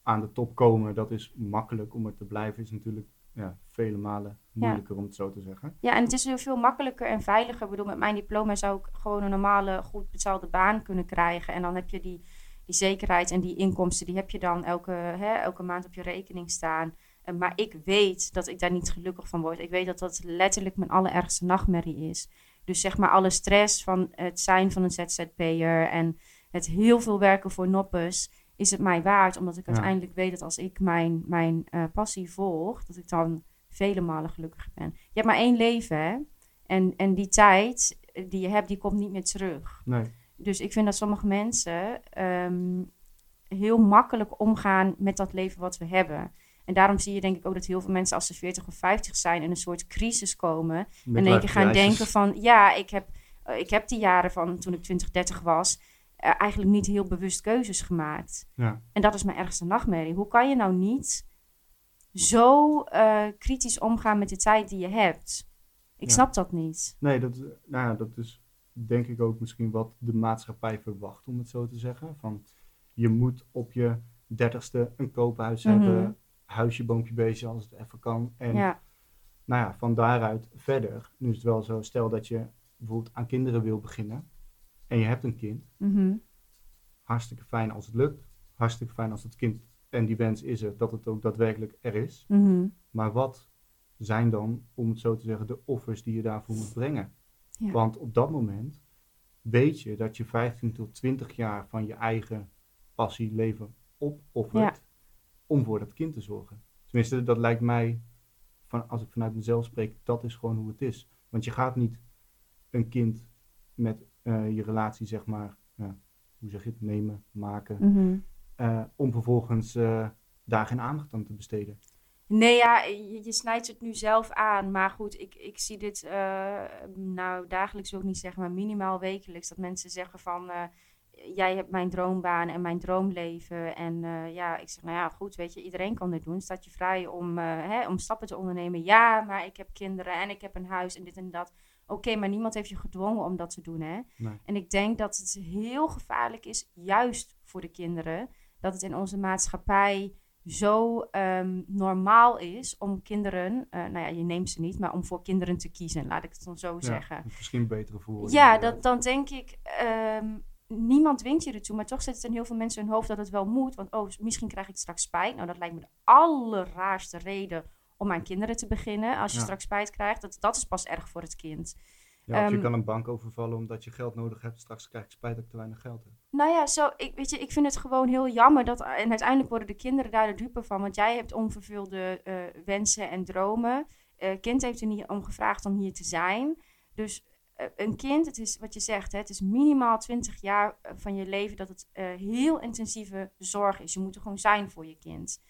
aan de top komen, dat is makkelijk. Om er te blijven is natuurlijk ja, vele malen moeilijker, om het zo te zeggen. ja, en het is heel veel makkelijker en veiliger. Ik bedoel, met mijn diploma zou ik gewoon een normale, goed betaalde baan kunnen krijgen. En dan heb je die, die zekerheid en die inkomsten, die heb je dan elke, hè, elke maand op je rekening staan. Eh, maar ik weet dat ik daar niet gelukkig van word. Ik weet dat dat letterlijk mijn allerergste nachtmerrie is. Dus zeg maar alle stress van het zijn van een ZZP'er en het heel veel werken voor noppes, is het mij waard. Omdat ik Ja. uiteindelijk weet dat als ik mijn, mijn eh, passie volg, dat ik dan vele malen gelukkiger ben. Je hebt maar één leven, hè? En, en die tijd eh, die je hebt, die komt niet meer terug. Nee, Dus ik vind dat sommige mensen ehm, heel makkelijk omgaan met dat leven wat we hebben. En daarom zie je denk ik ook dat heel veel mensen als ze 40 of 50 zijn in een soort crisis komen. En in één keer gaan denken van ja, ik heb, eh, ik heb die jaren van toen ik 20, 30 was eh, eigenlijk niet heel bewust keuzes gemaakt. Ja, En dat is mijn ergste nachtmerrie. Hoe kan je nou niet zo eh, kritisch omgaan met de tijd die je hebt? Ik Ja. snap dat niet. nee dat, nou ja, dat is denk ik ook misschien wat de maatschappij verwacht, om het zo te zeggen. Van, je moet op je dertigste een koophuis Mhm. hebben, huisje, boompje, beestje, als het even kan. En Ja, nou ja, van daaruit verder. Nu is het wel zo, stel dat je bijvoorbeeld aan kinderen wil beginnen en je hebt een kind. mhm. Hartstikke fijn als het lukt. Hartstikke fijn als het kind en die wens is er, dat het ook daadwerkelijk er is. Mhm. Maar wat zijn dan, om het zo te zeggen, de offers die je daarvoor moet brengen? Ja. Want op dat moment weet je dat je 15 tot 20 jaar van je eigen passie, leven opoffert Ja. Om voor dat kind te zorgen. Tenminste, dat lijkt mij, van, als ik vanuit mezelf spreek, dat is gewoon hoe het is. Want je gaat niet een kind met eh, je relatie, zeg maar, ja, hoe zeg je het, nemen, maken, Mhm. eh, om vervolgens eh, daar geen aandacht aan te besteden. Nee, ja, je, je snijdt het nu zelf aan. Maar goed, ik, ik zie dit, eh, nou dagelijks wil ik niet zeggen, maar minimaal wekelijks. Dat mensen zeggen van, eh, jij hebt mijn droombaan en mijn droomleven. En eh, ja, ik zeg, nou ja, goed, weet je, iedereen kan dit doen. Staat je vrij om, hè, om stappen te ondernemen. Ja, maar ik heb kinderen en ik heb een huis en dit en dat. Oké, maar niemand heeft je gedwongen om dat te doen, hè. Nee. En ik denk dat het heel gevaarlijk is, juist voor de kinderen, dat het in onze maatschappij zo ehm, normaal is om kinderen, eh, nou ja, je neemt ze niet, maar om voor kinderen te kiezen, laat ik het dan zo zeggen. Misschien betere voeren. Ja, dat, dan denk ik, ehm, niemand dwingt je ertoe, maar toch zit het in heel veel mensen in hun hoofd dat het wel moet. Want oh, misschien krijg ik straks spijt. Nou, dat lijkt me de allerraarste reden om aan kinderen te beginnen. Als je Ja. straks spijt krijgt, dat, dat is pas erg voor het kind. Ja, of je Ehm, kan een bank overvallen omdat je geld nodig hebt. Straks krijg ik spijt dat ik te weinig geld heb. Nou ja, zo, ik, weet je, ik vind het gewoon heel jammer dat. En uiteindelijk worden de kinderen daar de dupe van. Want jij hebt onvervulde eh, wensen en dromen. Eh kind heeft er niet om gevraagd om hier te zijn. Dus een kind, het is wat je zegt, hè, het is minimaal 20 jaar eh, van je leven dat het eh, heel intensieve zorg is. Je moet er gewoon zijn voor je kind.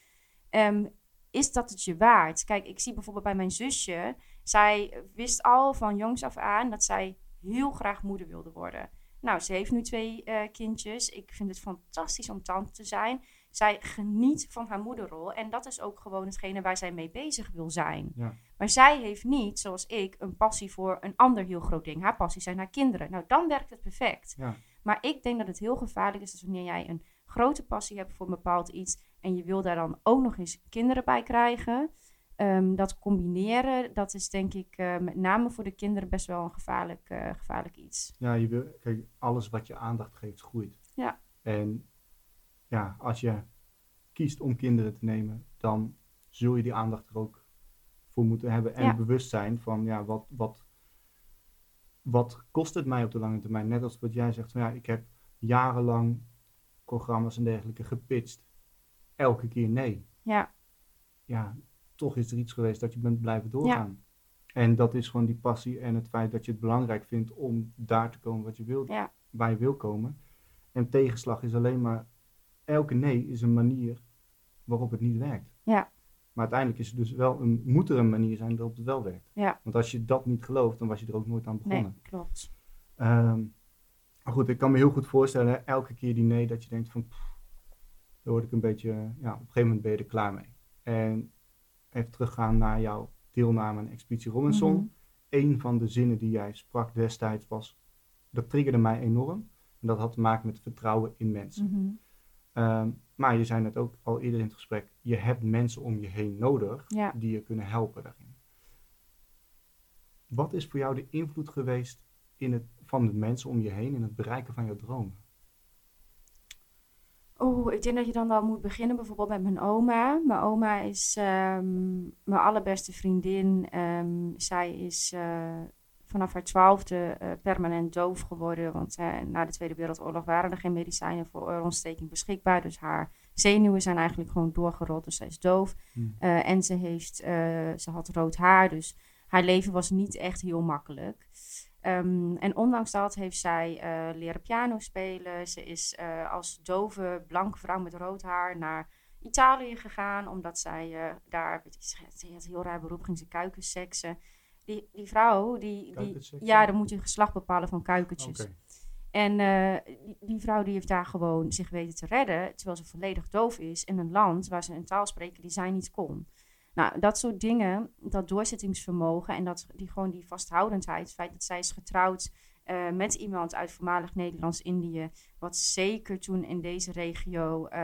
Ehm, is dat het je waard? Kijk, ik zie bijvoorbeeld bij mijn zusje. Zij wist al van jongs af aan dat zij heel graag moeder wilde worden. Nou, ze heeft nu twee eh, kindjes. Ik vind het fantastisch om tante te zijn. Zij geniet van haar moederrol. En dat is ook gewoon hetgene waar zij mee bezig wil zijn. Ja. Maar zij heeft niet, zoals ik, een passie voor een ander heel groot ding. Haar passie zijn haar kinderen. Nou, dan werkt het perfect. Ja. Maar ik denk dat het heel gevaarlijk is als wanneer jij een grote passie hebt voor een bepaald iets. En je wil daar dan ook nog eens kinderen bij krijgen. Ehm, dat combineren, dat is denk ik eh, met name voor de kinderen best wel een gevaarlijk, eh, gevaarlijk iets. Ja, je wil, kijk, alles wat je aandacht geeft, groeit. Ja. En ja, als je kiest om kinderen te nemen, dan zul je die aandacht er ook voor moeten hebben. En Ja. bewustzijn van, ja, wat, wat, wat kost het mij op de lange termijn? Net als wat jij zegt, van, ja, ik heb jarenlang programma's en dergelijke gepitcht. Elke keer nee. Ja, Ja, toch is er iets geweest dat je bent blijven doorgaan. En dat is gewoon die passie en het feit dat je het belangrijk vindt om daar te komen wat je wilt, ja, waar je wil komen. En tegenslag is alleen maar, elke nee is een manier waarop het niet werkt. ja, Maar uiteindelijk is het dus wel een, moet er een manier zijn waarop het wel werkt. ja. Want als je dat niet gelooft, dan was je er ook nooit aan begonnen. Nee, klopt. Ehm, maar goed, ik kan me heel goed voorstellen, elke keer die nee, dat je denkt van, pff, daar word ik een beetje, ja, op een gegeven moment ben je er klaar mee. En even teruggaan naar jouw deelname aan Expeditie Robinson. Mhm. Een van de zinnen die jij sprak destijds was, dat triggerde mij enorm. En dat had te maken met vertrouwen in mensen. Mhm. Ehm, maar je zei net ook al eerder in het gesprek, je hebt mensen om je heen nodig Ja. die je kunnen helpen daarin. Wat is voor jou de invloed geweest in het, van de mensen om je heen in het bereiken van jouw dromen? Oeh, ik denk dat je dan wel moet beginnen bijvoorbeeld met mijn oma. Mijn oma is ehm, mijn allerbeste vriendin. Ehm, zij is eh, vanaf haar twaalfde eh, permanent doof geworden. Want eh, na de Tweede Wereldoorlog waren er geen medicijnen voor oorontsteking beschikbaar. Dus haar zenuwen zijn eigenlijk gewoon doorgerold. Dus zij is doof. Hmm. Eh, en ze, heeft, ze had rood haar. Dus haar leven was niet echt heel makkelijk. Ehm, en ondanks dat heeft zij leren piano spelen. Ze is als dove, blanke vrouw met rood haar naar Italië gegaan. Omdat zij daar, weet ze had een heel raar beroep, ging ze kuikens seksen. Die, die vrouw, die, die, ja, dan moet je geslacht bepalen van kuikentjes. En eh, die, die vrouw die heeft daar gewoon zich weten te redden, terwijl ze volledig doof is in een land waar ze een taal spreken die zij niet kon. Nou, dat soort dingen, dat doorzettingsvermogen en dat, die, gewoon die vasthoudendheid, het feit dat zij is getrouwd eh, met iemand uit voormalig Nederlands-Indië, wat zeker toen in deze regio, eh,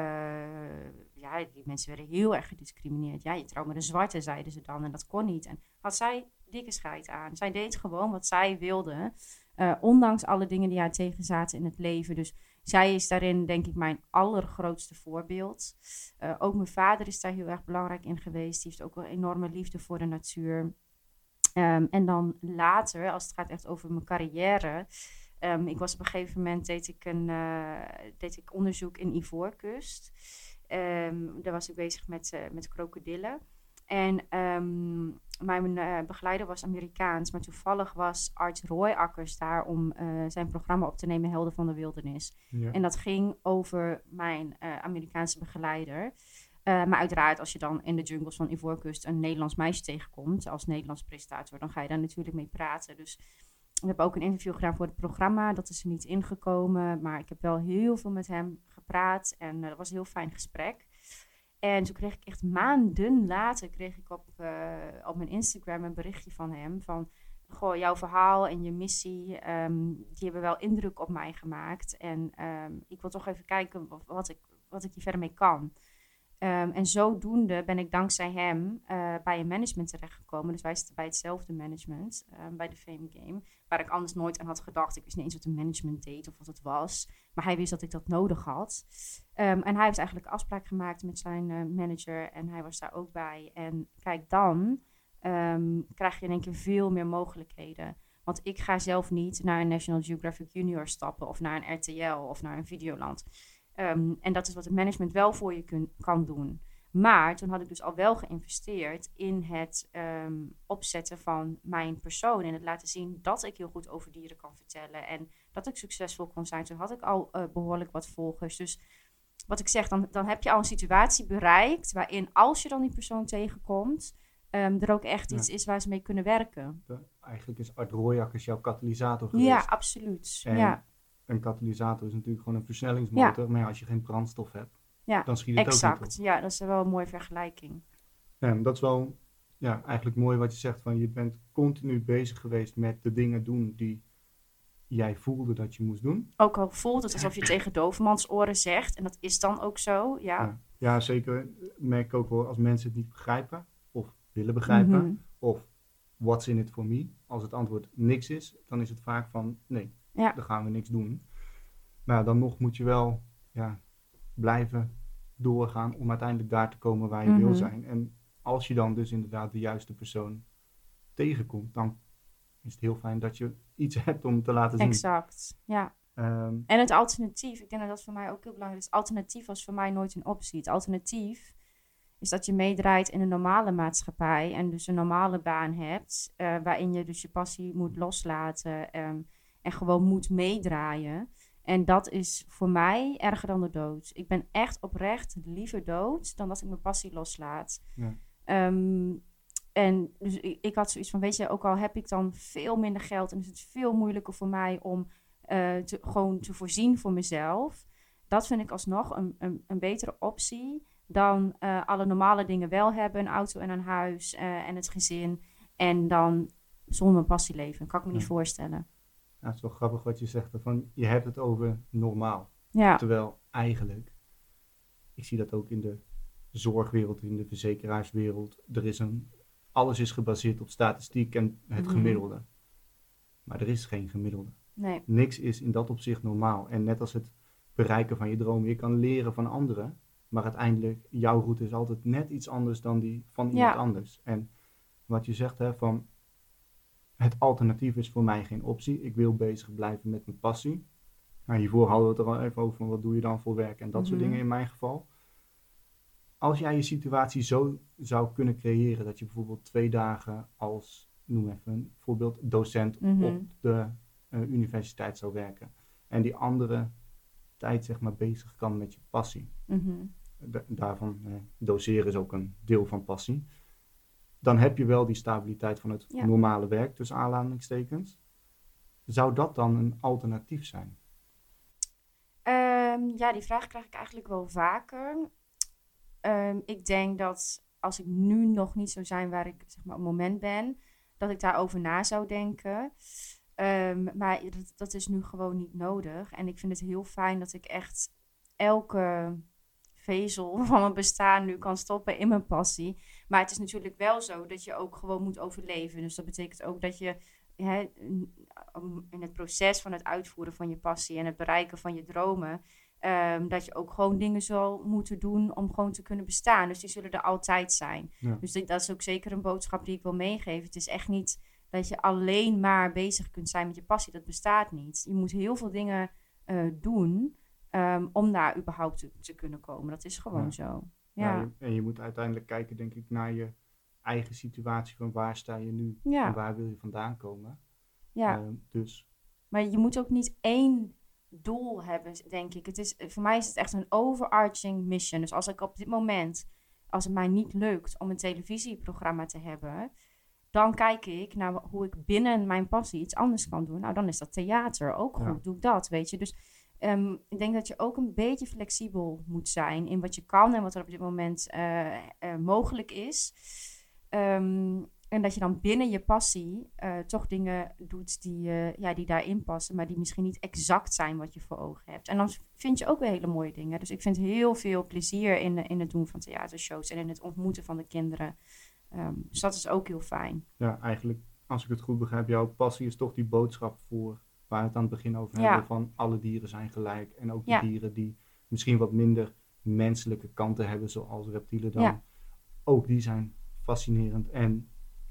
ja, die mensen werden heel erg gediscrimineerd. Ja, je trouwt met een zwarte, zeiden ze dan, en dat kon niet. En had zij dikke scheid aan. Zij deed gewoon wat zij wilde. Eh, ondanks alle dingen die haar tegenzaten in het leven. Dus zij is daarin, denk ik, mijn allergrootste voorbeeld. Eh, ook mijn vader is daar heel erg belangrijk in geweest. Die heeft ook een enorme liefde voor de natuur. Ehm, en dan later, als het gaat echt over mijn carrière. ehm, ik was op een gegeven moment, deed ik, een, eh, deed ik onderzoek in Ivoorkust. Ehm, daar was ik bezig met, met krokodillen. En ehm, mijn eh, begeleider was Amerikaans, maar toevallig was arts Roy Akkers daar om eh, zijn programma op te nemen, Helden van de Wildernis. Ja. En dat ging over mijn eh, Amerikaanse begeleider. Maar uiteraard, als je dan in de jungles van Ivoorkust een Nederlands meisje tegenkomt als Nederlands presentator, dan ga je daar natuurlijk mee praten. Dus ik heb ook een interview gedaan voor het programma. Dat is er niet ingekomen, maar ik heb wel heel veel met hem gepraat en dat was een heel fijn gesprek. En toen kreeg ik echt maanden later kreeg ik op, uh, op mijn Instagram een berichtje van hem van goh, jouw verhaal en je missie, um, die hebben wel indruk op mij gemaakt. En um, ik wil toch even kijken wat ik, wat ik hier verder mee kan. Um, en zodoende ben ik dankzij hem uh, bij een management terechtgekomen. Dus wij zitten bij hetzelfde management, um, bij de Fame Game. Waar ik anders nooit aan had gedacht. Ik wist niet eens wat een management deed of wat het was. Maar hij wist dat ik dat nodig had. Um, en hij heeft eigenlijk afspraak gemaakt met zijn uh, manager. En hij was daar ook bij. En kijk, dan krijg je in één keer veel meer mogelijkheden. Want ik ga zelf niet naar een National Geographic Junior stappen. Of naar een RTL of naar een Videoland. Um, en dat is wat het management wel voor je kun, kan doen. Maar toen had ik dus al wel geïnvesteerd in het um, opzetten van mijn persoon. En het laten zien dat ik heel goed over dieren kan vertellen. En dat ik succesvol kon zijn. Toen had ik al uh, behoorlijk wat volgers. Dus wat ik zeg, dan, dan heb je al een situatie bereikt. waarin als je dan die persoon tegenkomt. Um, er ook echt iets is waar ze mee kunnen werken. Eigenlijk is Art Rooijakkers jouw katalysator geweest. Ja, absoluut. En ja een katalysator is natuurlijk gewoon een versnellingsmotor. Ja. Maar ja, als je geen brandstof hebt, ja, dan schiet het exact. ook niet op. Ja, dat is wel een mooie vergelijking. Ja, dat is wel ja, eigenlijk mooi wat je zegt. Van je bent continu bezig geweest met de dingen doen die jij voelde dat je moest doen. Ook al voelt het alsof je tegen dovermans oren zegt. En dat is dan ook zo, ja. Ja, ja zeker. merk ik ook wel als mensen het niet begrijpen. Of willen begrijpen. Mhm. Of what's in it for me. Als het antwoord niks is, dan is het vaak van nee, ja. dan gaan we niks doen. Maar dan nog moet je wel ja, blijven doorgaan om uiteindelijk daar te komen waar je Mhm. wil zijn. En als je dan dus inderdaad de juiste persoon tegenkomt, dan is het heel fijn dat je iets hebt om te laten zien. Exact, ja. Ehm, En het alternatief, ik denk dat dat voor mij ook heel belangrijk is. Alternatief was voor mij nooit een optie. Het alternatief is dat je meedraait in een normale maatschappij en dus een normale baan hebt, eh, waarin je dus je passie moet loslaten ehm, en gewoon moet meedraaien. En dat is voor mij erger dan de dood. Ik ben echt oprecht liever dood dan dat ik mijn passie loslaat. Ja. Ehm, en dus ik, ik had zoiets van, weet je, ook al heb ik dan veel minder geld en is het veel moeilijker voor mij om eh, te, gewoon te voorzien voor mezelf. Dat vind ik alsnog een, een, een betere optie dan eh, alle normale dingen wel hebben. Een auto en een huis eh, en het gezin. En dan zonder mijn passie leven. Kan ik me niet voorstellen. Ja, het is wel grappig wat je zegt. Van, je hebt het over normaal. Ja, Terwijl eigenlijk, ik zie dat ook in de zorgwereld, in de verzekeraarswereld. Er is een, alles is gebaseerd op statistiek en het Mhm. gemiddelde. Maar er is geen gemiddelde. nee. Niks is in dat opzicht normaal. En net als het bereiken van je dromen, je kan leren van anderen. Maar uiteindelijk, jouw route is altijd net iets anders dan die van iemand Ja. anders. En wat je zegt, hè, van het alternatief is voor mij geen optie. Ik wil bezig blijven met mijn passie. Nou, hiervoor hadden we het er al even over, van wat doe je dan voor werk en dat soort Mhm. dingen in mijn geval. Als jij je situatie zo zou kunnen creëren dat je bijvoorbeeld twee dagen als, noem even een voorbeeld, docent Mhm. op de eh, universiteit zou werken. En die andere tijd zeg maar bezig kan met je passie. Da- daarvan, eh, doseren is ook een deel van passie. Dan heb je wel die stabiliteit van het Ja. normale werk, tussen aanhalingstekens. Zou dat dan een alternatief zijn? Ehm, ja, die vraag krijg ik eigenlijk wel vaker. Ehm, ik denk dat als ik nu nog niet zou zijn waar ik zeg maar, op het moment ben, dat ik daarover na zou denken. Ehm, maar dat, dat is nu gewoon niet nodig. En ik vind het heel fijn dat ik echt elke vezel van mijn bestaan nu kan stoppen in mijn passie. Maar het is natuurlijk wel zo dat je ook gewoon moet overleven. Dus dat betekent ook dat je hè, in het proces van het uitvoeren van je passie en het bereiken van je dromen, ehm, dat je ook gewoon dingen zal moeten doen om gewoon te kunnen bestaan. Dus die zullen er altijd zijn. Ja. Dus dat is ook zeker een boodschap die ik wil meegeven. Het is echt niet dat je alleen maar bezig kunt zijn met je passie. Dat bestaat niet. Je moet heel veel dingen eh, doen ehm, om daar überhaupt te, te kunnen komen. Dat is gewoon Ja. zo. Ja, en je moet uiteindelijk kijken, denk ik, naar je eigen situatie. Van waar sta je nu Ja. en waar wil je vandaan komen. ja. Ehm, dus Maar je moet ook niet één doel hebben, denk ik. Het is, voor mij is het echt een overarching mission. Dus als ik op dit moment als het mij niet lukt om een televisieprogramma te hebben, dan kijk ik naar hoe ik binnen mijn passie iets anders kan doen. Nou, dan is dat theater ook goed. Ja. Doe ik dat, weet je. Dus ehm, ik denk dat je ook een beetje flexibel moet zijn in wat je kan en wat er op dit moment eh, eh, mogelijk is. Ehm, en dat je dan binnen je passie eh, toch dingen doet die, ja, die daarin passen, maar die misschien niet exact zijn wat je voor ogen hebt. En dan vind je ook weer hele mooie dingen. Dus ik vind heel veel plezier in, in het doen van theatershows en in het ontmoeten van de kinderen. Ehm, dus dat is ook heel fijn. Ja, eigenlijk, als ik het goed begrijp, jouw passie is toch die boodschap voor waar we het aan het begin over Ja. hebben: van alle dieren zijn gelijk. En ook die Ja. dieren die misschien wat minder menselijke kanten hebben, zoals reptielen dan. Ja. Ook die zijn fascinerend. En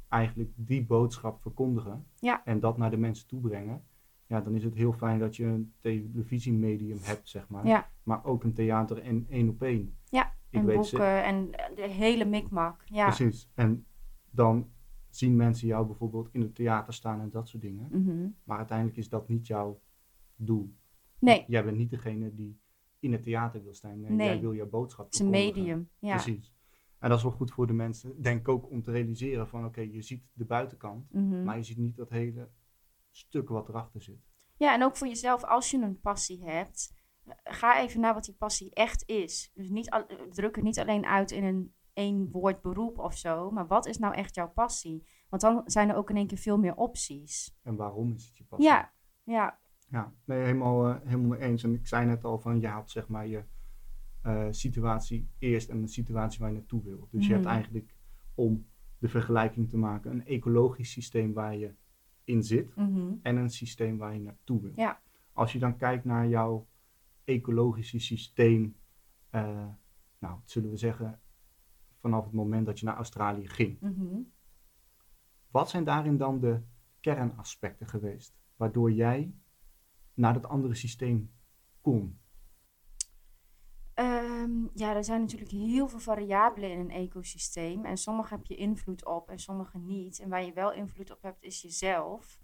eigenlijk die boodschap verkondigen en dat naar de mensen toe brengen. Ja, dan is het heel fijn dat je een televisiemedium hebt, zeg maar. Maar ook een theater en één op één. Ja, Ik en weet boeken ze- en de hele mikmak. Ja. Precies. En dan zien mensen jou bijvoorbeeld in het theater staan en dat soort dingen. Mhm. Maar uiteindelijk is dat niet jouw doel. Nee, Jij bent niet degene die in het theater wil staan. Nee, Nee. Jij wil jouw boodschap het is een medium. Ja. Precies. En dat is wel goed voor de mensen. Denk ik ook om te realiseren van oké, je ziet de buitenkant, Mhm. maar je ziet niet dat hele stuk wat erachter zit. Ja, en ook voor jezelf, als je een passie hebt, ga even naar wat die passie echt is. Dus niet al, druk het niet alleen uit in een één woord beroep of zo, maar wat is nou echt jouw passie? Want dan zijn er ook in één keer veel meer opties. En waarom is het je passie? Ja, ja, Ja, nee, helemaal, eh, helemaal mee eens. En ik zei net al van je had zeg maar je eh, situatie eerst en de situatie waar je naartoe wil. Dus je hebt Mhm. eigenlijk om de vergelijking te maken een ecologisch systeem waar je in zit mhm, en een systeem waar je naartoe wil. Ja. Als je dan kijkt naar jouw ecologische systeem, eh, nou, zullen we zeggen, vanaf het moment dat je naar Australië ging. mhm. Wat zijn daarin dan de kernaspecten geweest, waardoor jij naar dat andere systeem kon? Ehm, ja, er zijn natuurlijk heel veel variabelen in een ecosysteem. En sommige heb je invloed op en sommige niet. En waar je wel invloed op hebt, is jezelf.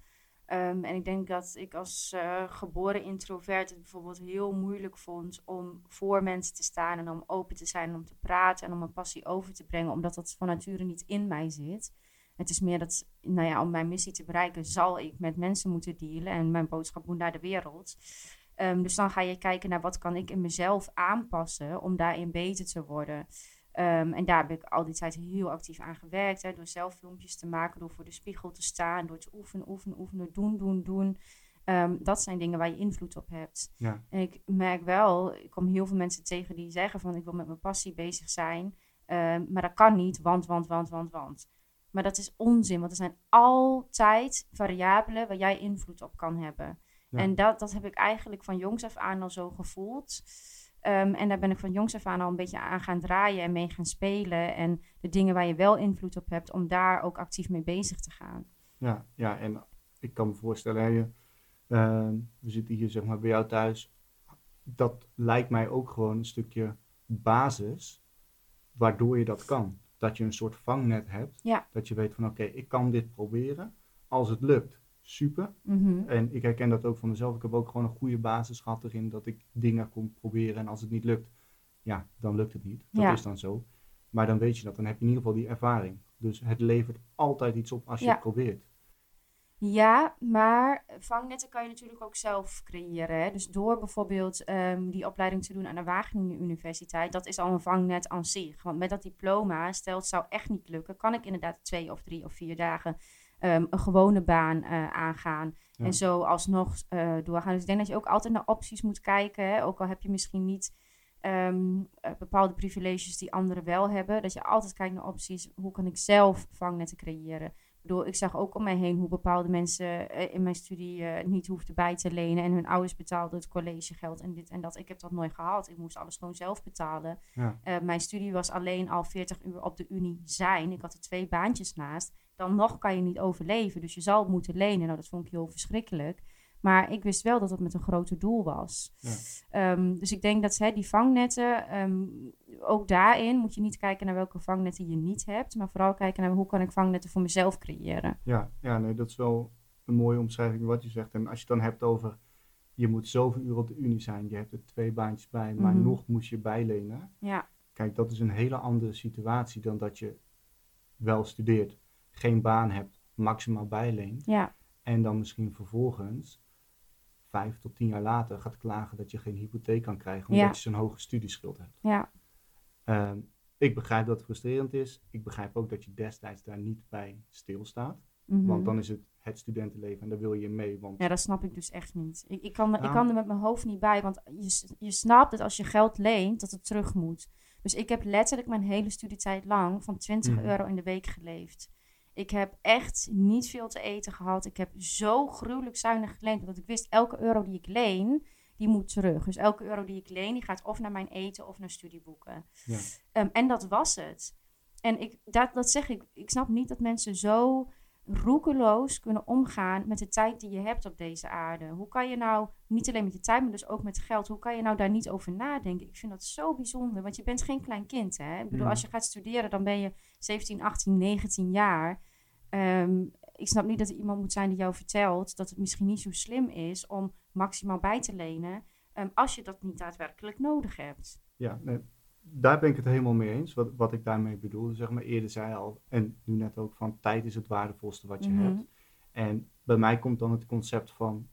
Ehm, en ik denk dat ik als eh, geboren introvert het bijvoorbeeld heel moeilijk vond om voor mensen te staan en om open te zijn en om te praten en om mijn passie over te brengen, omdat dat van nature niet in mij zit. Het is meer dat, nou ja, om mijn missie te bereiken, zal ik met mensen moeten dealen en mijn boodschap moet naar de wereld. Ehm, dus dan ga je kijken naar wat kan ik in mezelf aanpassen om daarin beter te worden. Ehm, en daar heb ik al die tijd heel actief aan gewerkt. Hè, door zelf filmpjes te maken, door voor de spiegel te staan, door te oefenen, oefenen, oefenen, doen, doen, doen. Ehm, dat zijn dingen waar je invloed op hebt. Ja. En ik merk wel, ik kom heel veel mensen tegen die zeggen van ik wil met mijn passie bezig zijn. Ehm, maar dat kan niet, want, want, want, want, want. Maar dat is onzin, want er zijn altijd variabelen waar jij invloed op kan hebben. Ja. En dat, dat heb ik eigenlijk van jongs af aan al zo gevoeld. Ehm, en daar ben ik van jongs af aan al een beetje aan gaan draaien en mee gaan spelen. En de dingen waar je wel invloed op hebt, om daar ook actief mee bezig te gaan. Ja, ja, en ik kan me voorstellen, hè, je, ehm, we zitten hier zeg maar bij jou thuis. Dat lijkt mij ook gewoon een stukje basis waardoor je dat kan. Dat je een soort vangnet hebt. Ja. Dat je weet van oké, ik kan dit proberen. Als het lukt, super. Mhm. En ik herken dat ook van mezelf. Ik heb ook gewoon een goede basis gehad erin dat ik dingen kon proberen. En als het niet lukt, ja, dan lukt het niet. Dat Ja. is dan zo. Maar dan weet je dat. Dan heb je in ieder geval die ervaring. Dus het levert altijd iets op als je het probeert. Ja, maar vangnetten kan je natuurlijk ook zelf creëren. Hè? Dus door bijvoorbeeld ehm, die opleiding te doen aan de Wageningen Universiteit, dat is al een vangnet aan zich. Want met dat diploma, stel het zou echt niet lukken, kan ik inderdaad twee of drie of vier dagen ehm, een gewone baan eh, aangaan. Ja. En zo alsnog eh, doorgaan. Dus ik denk dat je ook altijd naar opties moet kijken. Hè? Ook al heb je misschien niet ehm, eh, bepaalde privileges die anderen wel hebben. Dat je altijd kijkt naar opties. Hoe kan ik zelf vangnetten creëren? Ik bedoel, ik zag ook om mij heen hoe bepaalde mensen eh, in mijn studie eh, niet hoefden bij te lenen. En hun ouders betaalden het collegegeld en dit en dat. Ik heb dat nooit gehad. Ik moest alles gewoon zelf betalen. Ja. Eh, mijn studie was alleen al 40 uur op de unie zijn. Ik had er twee baantjes naast. Dan nog kan je niet overleven. Dus je zal moeten lenen. Nou, dat vond ik heel verschrikkelijk. Maar ik wist wel dat het met een groter doel was. Ja. Ehm, dus ik denk dat hè, die vangnetten, ehm, ook daarin moet je niet kijken naar welke vangnetten je niet hebt. Maar vooral kijken naar hoe kan ik vangnetten voor mezelf creëren. Ja, ja, nee, dat is wel een mooie omschrijving wat je zegt. En als je het dan hebt over, je moet zoveel uur op de unie zijn, je hebt er twee baantjes bij, maar Mhm. nog moest je bijlenen. Ja, kijk, dat is een hele andere situatie dan dat je wel studeert, geen baan hebt, maximaal bijleent. Ja, En dan misschien vervolgens, vijf tot tien jaar later, gaat klagen dat je geen hypotheek kan krijgen omdat Ja. je zo'n hoge studieschuld hebt. ja, Ehm, ik begrijp dat het frustrerend is. Ik begrijp ook dat je destijds daar niet bij stilstaat. mhm. Want dan is het het studentenleven en daar wil je mee. Want Ja, dat snap ik dus echt niet. Ik, ik, kan, er- ik kan er met mijn hoofd niet bij, want je, je snapt dat als je geld leent, dat het terug moet. Dus ik heb letterlijk mijn hele studietijd lang van 20 Mhm. euro in de week geleefd. Ik heb echt niet veel te eten gehad. Ik heb zo gruwelijk zuinig geleend, omdat ik wist, elke euro die ik leen, die moet terug. Dus elke euro die ik leen, die gaat of naar mijn eten of naar studieboeken. Ja. Ehm, en dat was het. En ik, dat, dat zeg ik, ik snap niet dat mensen zo roekeloos kunnen omgaan met de tijd die je hebt op deze aarde. Hoe kan je nou, niet alleen met je tijd, maar dus ook met geld, hoe kan je nou daar niet over nadenken? Ik vind dat zo bijzonder, want je bent geen klein kind, hè? Ik bedoel, Mhm. als je gaat studeren, dan ben je 17, 18, 19 jaar. Ehm, ik snap niet dat er iemand moet zijn die jou vertelt dat het misschien niet zo slim is om maximaal bij te lenen, ehm, als je dat niet daadwerkelijk nodig hebt. Ja, nee, daar ben ik het helemaal mee eens. Wat, wat ik daarmee bedoel, zeg maar eerder zei al, en nu net ook van tijd is het waardevolste wat je Mhm. hebt. En bij mij komt dan het concept van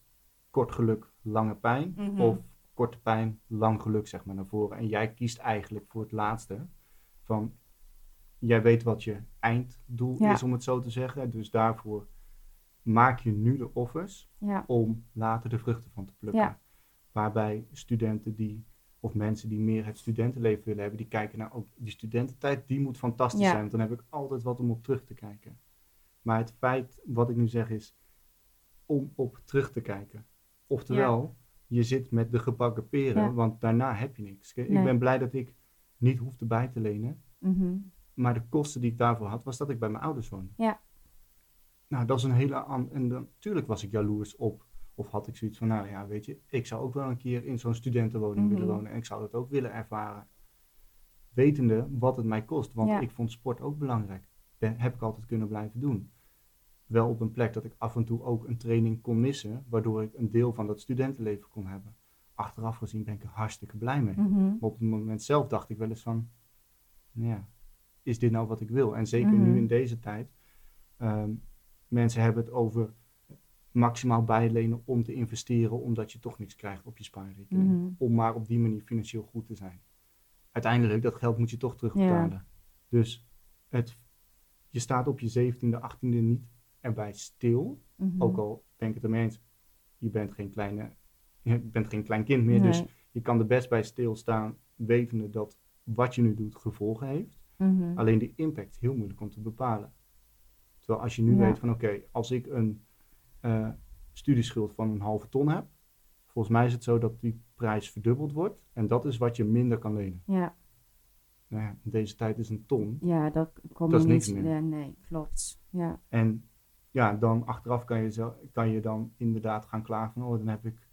kort geluk, lange pijn. Mhm. Of korte pijn, lang geluk, zeg maar, naar voren. En jij kiest eigenlijk voor het laatste. Van, jij weet wat je einddoel Ja. is, om het zo te zeggen. Dus daarvoor maak je nu de offers Ja, om later de vruchten van te plukken. Ja. Waarbij studenten die, of mensen die meer het studentenleven willen hebben, die kijken naar ook die studententijd, die moet fantastisch zijn. Want dan heb ik altijd wat om op terug te kijken. Maar het feit, wat ik nu zeg, is om op terug te kijken. Oftewel, je zit met de gebakken peren, want daarna heb je niks. Nee. Ik ben blij dat ik niet hoefde bij te lenen. mhm. Maar de kosten die ik daarvoor had, was dat ik bij mijn ouders woonde. Ja. Nou, dat is een hele... an- En dan, natuurlijk was ik jaloers op... Of had ik zoiets van, nou ja, weet je... Ik zou ook wel een keer in zo'n studentenwoning Mhm. willen wonen. En ik zou dat ook willen ervaren. Wetende wat het mij kost. Want Ja. ik vond sport ook belangrijk. Dat heb ik altijd kunnen blijven doen. Wel op een plek dat ik af en toe ook een training kon missen. Waardoor ik een deel van dat studentenleven kon hebben. Achteraf gezien ben ik er hartstikke blij mee. Mhm. Maar op het moment zelf dacht ik wel eens van, nou ja, is dit nou wat ik wil? En zeker Mhm. nu in deze tijd, ehm, mensen hebben het over maximaal bijlenen om te investeren, omdat je toch niks krijgt op je spaarrekening. Mhm. Om maar op die manier financieel goed te zijn. Uiteindelijk, dat geld moet je toch terugbetalen. Dus het, je staat op je 17e, 18e niet erbij stil. Mhm. Ook al ben ik het ermee eens, je bent geen, kleine, je bent geen klein kind meer. Dus je kan er best bij stilstaan, wetende dat wat je nu doet gevolgen heeft. Mhm. Alleen de impact is heel moeilijk om te bepalen. Terwijl als je nu Ja. weet van oké, als ik een eh, studieschuld van een halve ton heb, volgens mij is het zo dat die prijs verdubbeld wordt. En dat is wat je minder kan lenen. Ja, Nou ja, in deze tijd is een ton. ja, dat komt niet. niks meer. Ja, nee, klopt. Ja. En ja, dan achteraf kan je, kan je dan inderdaad gaan klagen van, oh, dan heb ik,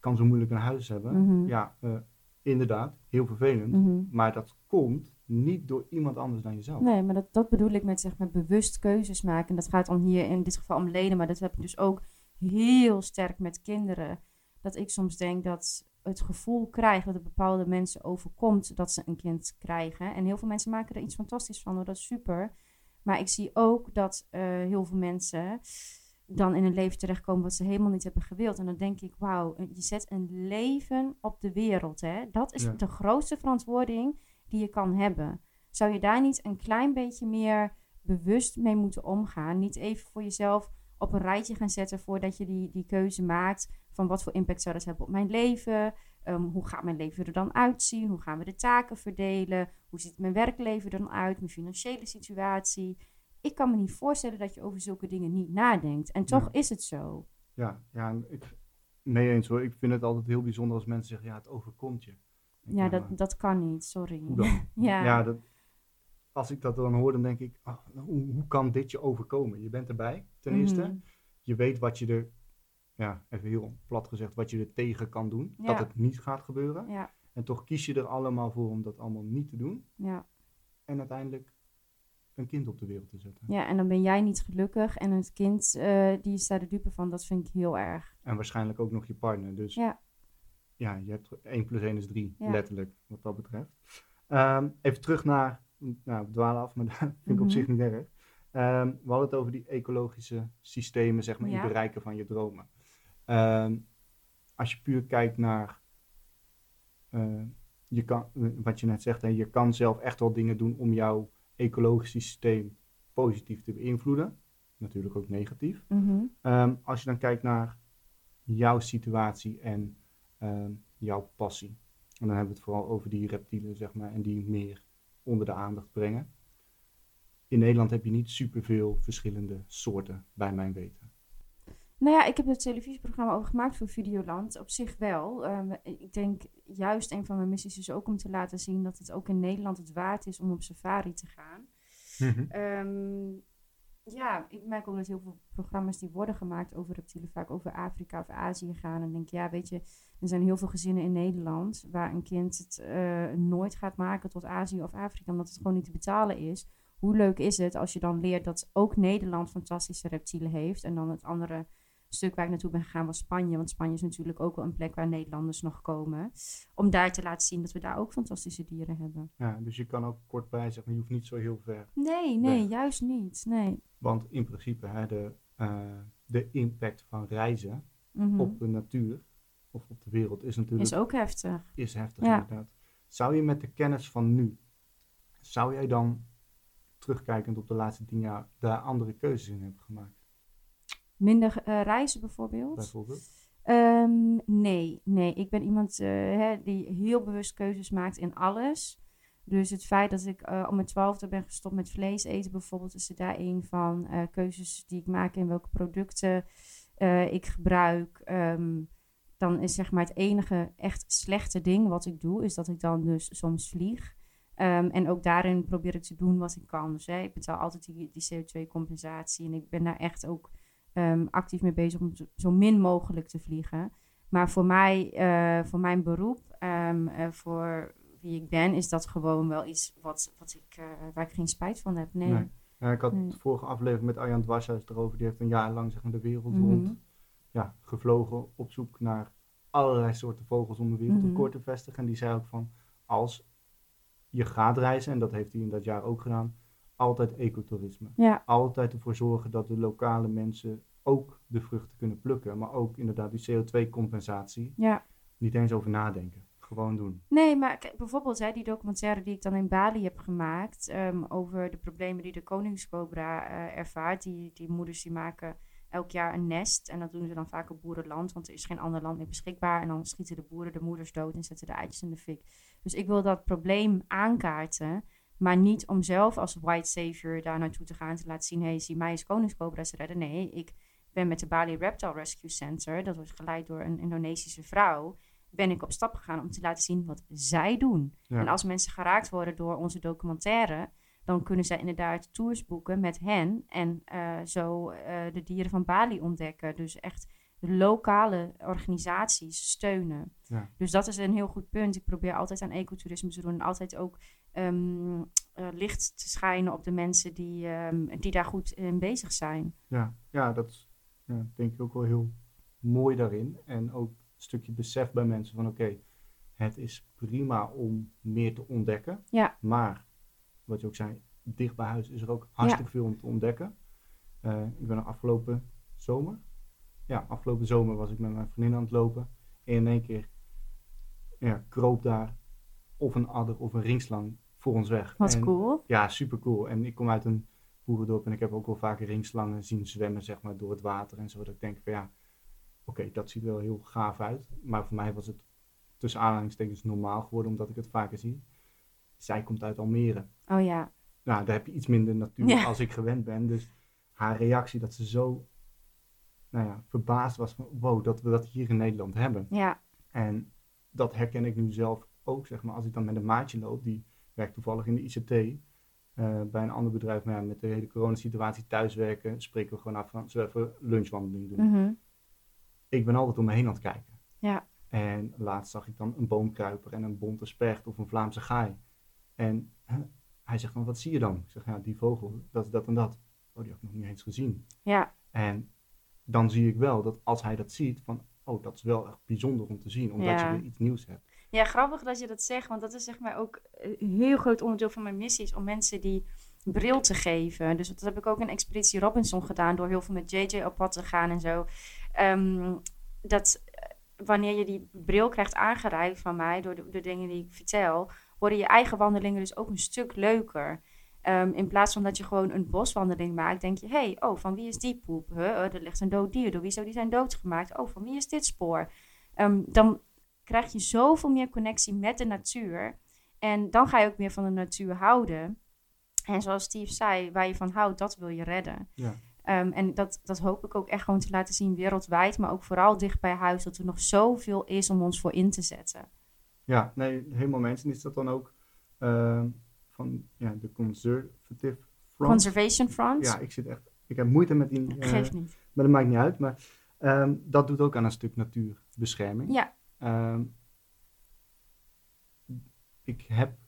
kan zo moeilijk een huis hebben. Mhm. Ja, eh, inderdaad, heel vervelend. Mhm. Maar dat komt niet door iemand anders dan jezelf. Nee, maar dat, dat bedoel ik met zeg maar bewust keuzes maken. En dat gaat dan hier in dit geval om leden, maar dat heb ik dus ook heel sterk met kinderen. Dat ik soms denk dat het gevoel krijg dat het bepaalde mensen overkomt dat ze een kind krijgen. En heel veel mensen maken er iets fantastisch van, hoor, dat is super. Maar ik zie ook dat eh, heel veel mensen dan in een leven terechtkomen wat ze helemaal niet hebben gewild. En dan denk ik, wauw, je zet een leven op de wereld. Hè? Dat is Ja. de grootste verantwoording die je kan hebben. Zou je daar niet een klein beetje meer bewust mee moeten omgaan? Niet even voor jezelf op een rijtje gaan zetten voordat je die, die keuze maakt van wat voor impact zou dat hebben op mijn leven? Ehm, hoe gaat mijn leven er dan uitzien? Hoe gaan we de taken verdelen? Hoe ziet mijn werkleven er dan uit? Mijn financiële situatie? Ik kan me niet voorstellen dat je over zulke dingen niet nadenkt. En toch Ja. is het zo. Ja, ja ik, mee eens hoor. Ik vind het altijd heel bijzonder als mensen zeggen, ja, het overkomt je. Ja, dat, dat kan niet, sorry. Hoe dan? Ja. ja dat, als ik dat dan hoor, dan denk ik, ah, hoe, hoe kan dit je overkomen? Je bent erbij, ten eerste. Mhm. Je weet wat je er, ja, even heel plat gezegd, wat je er tegen kan doen. Ja. Dat het niet gaat gebeuren. En toch kies je er allemaal voor om dat allemaal niet te doen. ja. En uiteindelijk een kind op de wereld te zetten. ja, en dan ben jij niet gelukkig. En het kind, eh, die is daar de dupe van. Dat vind ik heel erg. En waarschijnlijk ook nog je partner. Dus Ja. Ja, je hebt 1 plus 1 is 3, Ja. letterlijk, wat dat betreft. Ehm, even terug naar, nou, we dwalen af, maar dat vind ik op Mhm. zich niet erg. Ehm, we hadden het over die ecologische systemen, zeg maar, in Ja. het bereiken van je dromen. Ehm, als je puur kijkt naar, eh, je kan, wat je net zegt, hè, je kan zelf echt wel dingen doen om jouw ecologisch systeem positief te beïnvloeden. Natuurlijk ook negatief. Mhm. Als je dan kijkt naar jouw situatie en jouw passie. En dan hebben we het vooral over die reptielen, zeg maar, en die meer onder de aandacht brengen. In Nederland heb je niet superveel verschillende soorten, bij mijn weten. Nou ja, ik heb het televisieprogramma over gemaakt voor Videoland. Op zich wel. Ehm, ik denk juist een van mijn missies is ook om te laten zien dat het ook in Nederland het waard is om op safari te gaan. Ehm, ja, ik merk ook dat heel veel programma's die worden gemaakt over reptielen vaak over Afrika of Azië gaan. En denk, ja, weet je, er zijn heel veel gezinnen in Nederland waar een kind het eh, nooit gaat maken tot Azië of Afrika, omdat het gewoon niet te betalen is. Hoe leuk is het als je dan leert dat ook Nederland fantastische reptielen heeft en dan het andere stuk waar ik naartoe ben gegaan was Spanje. Want Spanje is natuurlijk ook wel een plek waar Nederlanders nog komen. Om daar te laten zien dat we daar ook fantastische dieren hebben. Ja, dus je kan ook kort bij zeggen, je hoeft niet zo heel ver. Nee, nee, Weg. juist niet. Nee. Want in principe, hè, de, eh, de impact van reizen Mhm. op de natuur of op de wereld is natuurlijk Is ook heftig. is heftig Ja. inderdaad. Zou je met de kennis van nu, zou jij dan terugkijkend op de laatste tien jaar daar andere keuzes in hebben gemaakt? Minder eh, reizen bijvoorbeeld? Bijvoorbeeld? Ehm, nee, nee. Ik ben iemand eh, hè, die heel bewust keuzes maakt in alles. Dus het feit dat ik eh, om mijn twaalfde ben gestopt met vlees eten bijvoorbeeld, is er daar een van. Keuzes die ik maak in welke producten ik gebruik. Ehm, dan is zeg maar het enige echt slechte ding wat ik doe, is dat ik dan dus soms vlieg. Ehm, en ook daarin probeer ik te doen wat ik kan. Dus hè, ik betaal altijd die, die CO2-compensatie. En ik ben daar echt ook ehm, actief mee bezig om zo- min mogelijk te vliegen. Maar voor mij, eh, voor mijn beroep, ehm, eh, voor wie ik ben, is dat gewoon wel iets wat, wat ik, eh, waar ik geen spijt van heb. Nee. Nee. Ja, ik had Nee. de vorige aflevering met Arjan Dwarshuis erover. Die heeft een jaar lang zeg maar, de wereld Mhm. rond ja, gevlogen op zoek naar allerlei soorten vogels om de wereldrecord te vestigen. En die zei ook van, als je gaat reizen, en dat heeft hij in dat jaar ook gedaan, altijd ecotourisme. Ja, altijd ervoor zorgen dat de lokale mensen ook de vruchten kunnen plukken. Maar ook inderdaad die CO2-compensatie. ja. Niet eens over nadenken. Gewoon doen. Nee, maar kijk, bijvoorbeeld hè, die documentaire die ik dan in Bali heb gemaakt ehm, over de problemen die de koningscobra eh, ervaart. Die, die moeders die maken elk jaar een nest en dat doen ze dan vaak op boerenland, want er is geen ander land meer beschikbaar. En dan schieten de boeren de moeders dood en zetten de eitjes in de fik. Dus ik wil dat probleem aankaarten, maar niet om zelf als white savior daar naartoe te gaan en te laten zien, hé, hey, zie mij als koningscobra's redden. Nee, ik ben met de Bali Reptile Rescue Center, dat wordt geleid door een Indonesische vrouw, ben ik op stap gegaan om te laten zien wat zij doen. Ja. En als mensen geraakt worden door onze documentaire, dan kunnen zij inderdaad tours boeken met hen en eh, zo eh, de dieren van Bali ontdekken. Dus echt de lokale organisaties steunen. Ja. Dus dat is een heel goed punt. Ik probeer altijd aan ecotourisme te doen en altijd ook ehm, eh, licht te schijnen op de mensen die, ehm, die daar goed in bezig zijn. Ja, ja dat ja, denk ik ook wel heel mooi daarin. En ook een stukje besef bij mensen van oké, het is prima om meer te ontdekken. Ja. Maar, wat je ook zei, dicht bij huis is er ook hartstikke veel om te ontdekken. Eh, ik ben er afgelopen zomer. Ja, afgelopen zomer was ik met mijn vriendin aan het lopen. En in één keer ja, kroop daar of een adder of een ringslang voor ons weg. Wat En- cool. ja, super cool. En ik kom uit een boerendorp en ik heb ook wel vaker ringslangen zien zwemmen, zeg maar, door het water en zo. Dat ik denk van ja, oké, dat ziet er wel heel gaaf uit. Maar voor mij was het tussen aanhalingstekens normaal geworden, omdat ik het vaker zie. Zij komt uit Almere. Oh ja. Nou, daar heb je iets minder natuur Ja. als ik gewend ben. Dus haar reactie dat ze zo, nou ja, verbaasd was van, wow, dat we dat hier in Nederland hebben. Ja. En dat herken ik nu zelf ook, zeg maar, als ik dan met een maatje loop, die werkt toevallig in de ICT, eh, bij een ander bedrijf, maar ja, met de hele coronasituatie thuiswerken, spreken we gewoon af van, zullen we even lunchwandeling doen. Mhm. Ik ben altijd om me heen aan het kijken. Ja. En laatst zag ik dan een boomkruiper en een bonte specht of een Vlaamse gaai. En hij zegt van, wat zie je dan? Ik zeg, ja, die vogel, dat is dat en dat. Oh, die heb ik nog niet eens gezien. Ja. En dan zie ik wel dat als hij dat ziet, van, oh, dat is wel echt bijzonder om te zien, omdat Ja. je weer iets nieuws hebt. Ja, grappig dat je dat zegt, want dat is zeg maar ook een heel groot onderdeel van mijn missie, is om mensen die bril te geven. Dus dat heb ik ook in Expeditie Robinson gedaan, door heel veel met JJ op pad te gaan en zo. Ehm, dat wanneer je die bril krijgt aangereikt van mij, door de, de dingen die ik vertel, worden je eigen wandelingen dus ook een stuk leuker. Ehm, in plaats van dat je gewoon een boswandeling maakt, denk je: hey, oh, van wie is die poep? Huh? Oh, er ligt een dood dier. Door wie zou die zijn doodgemaakt? Oh, van wie is dit spoor? Um, dan krijg je zoveel meer connectie met de natuur. En dan ga je ook meer van de natuur houden. En zoals Steve zei, waar je van houdt, dat wil je redden. Ja. Um, en dat, dat hoop ik ook echt gewoon te laten zien wereldwijd, maar ook vooral dicht bij huis, dat er nog zoveel is om ons voor in te zetten. Ja, nee, helemaal mensen. Is dat dan ook uh, van ja, de Conservative Front? Conservation Front? Ja, ik zit echt, ik heb moeite met die. Uh, Geeft niet. Maar dat maakt niet uit. Maar um, dat doet ook aan een stuk natuurbescherming. Ja. Um, ik heb,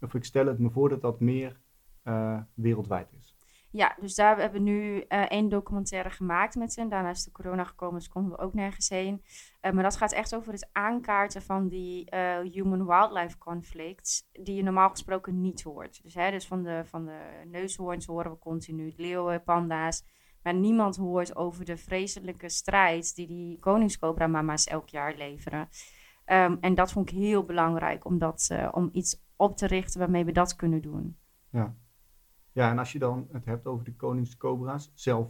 of ik stel het me voor dat dat meer uh, wereldwijd is. Ja, dus daar hebben we nu uh, één documentaire gemaakt met hen. Daarna is de corona gekomen, dus konden we ook nergens heen. Uh, maar dat gaat echt over het aankaarten van die uh, human-wildlife conflicts, die je normaal gesproken niet hoort. Dus, hè, dus van, de, van de neushoorns horen we continu, leeuwen, panda's. Maar niemand hoort over de vreselijke strijd die die koningscobra-mama's elk jaar leveren. Um, en dat vond ik heel belangrijk om, om iets op te richten waarmee we dat kunnen doen. Ja, ja, en als je dan het hebt over de koningscobra's, zelf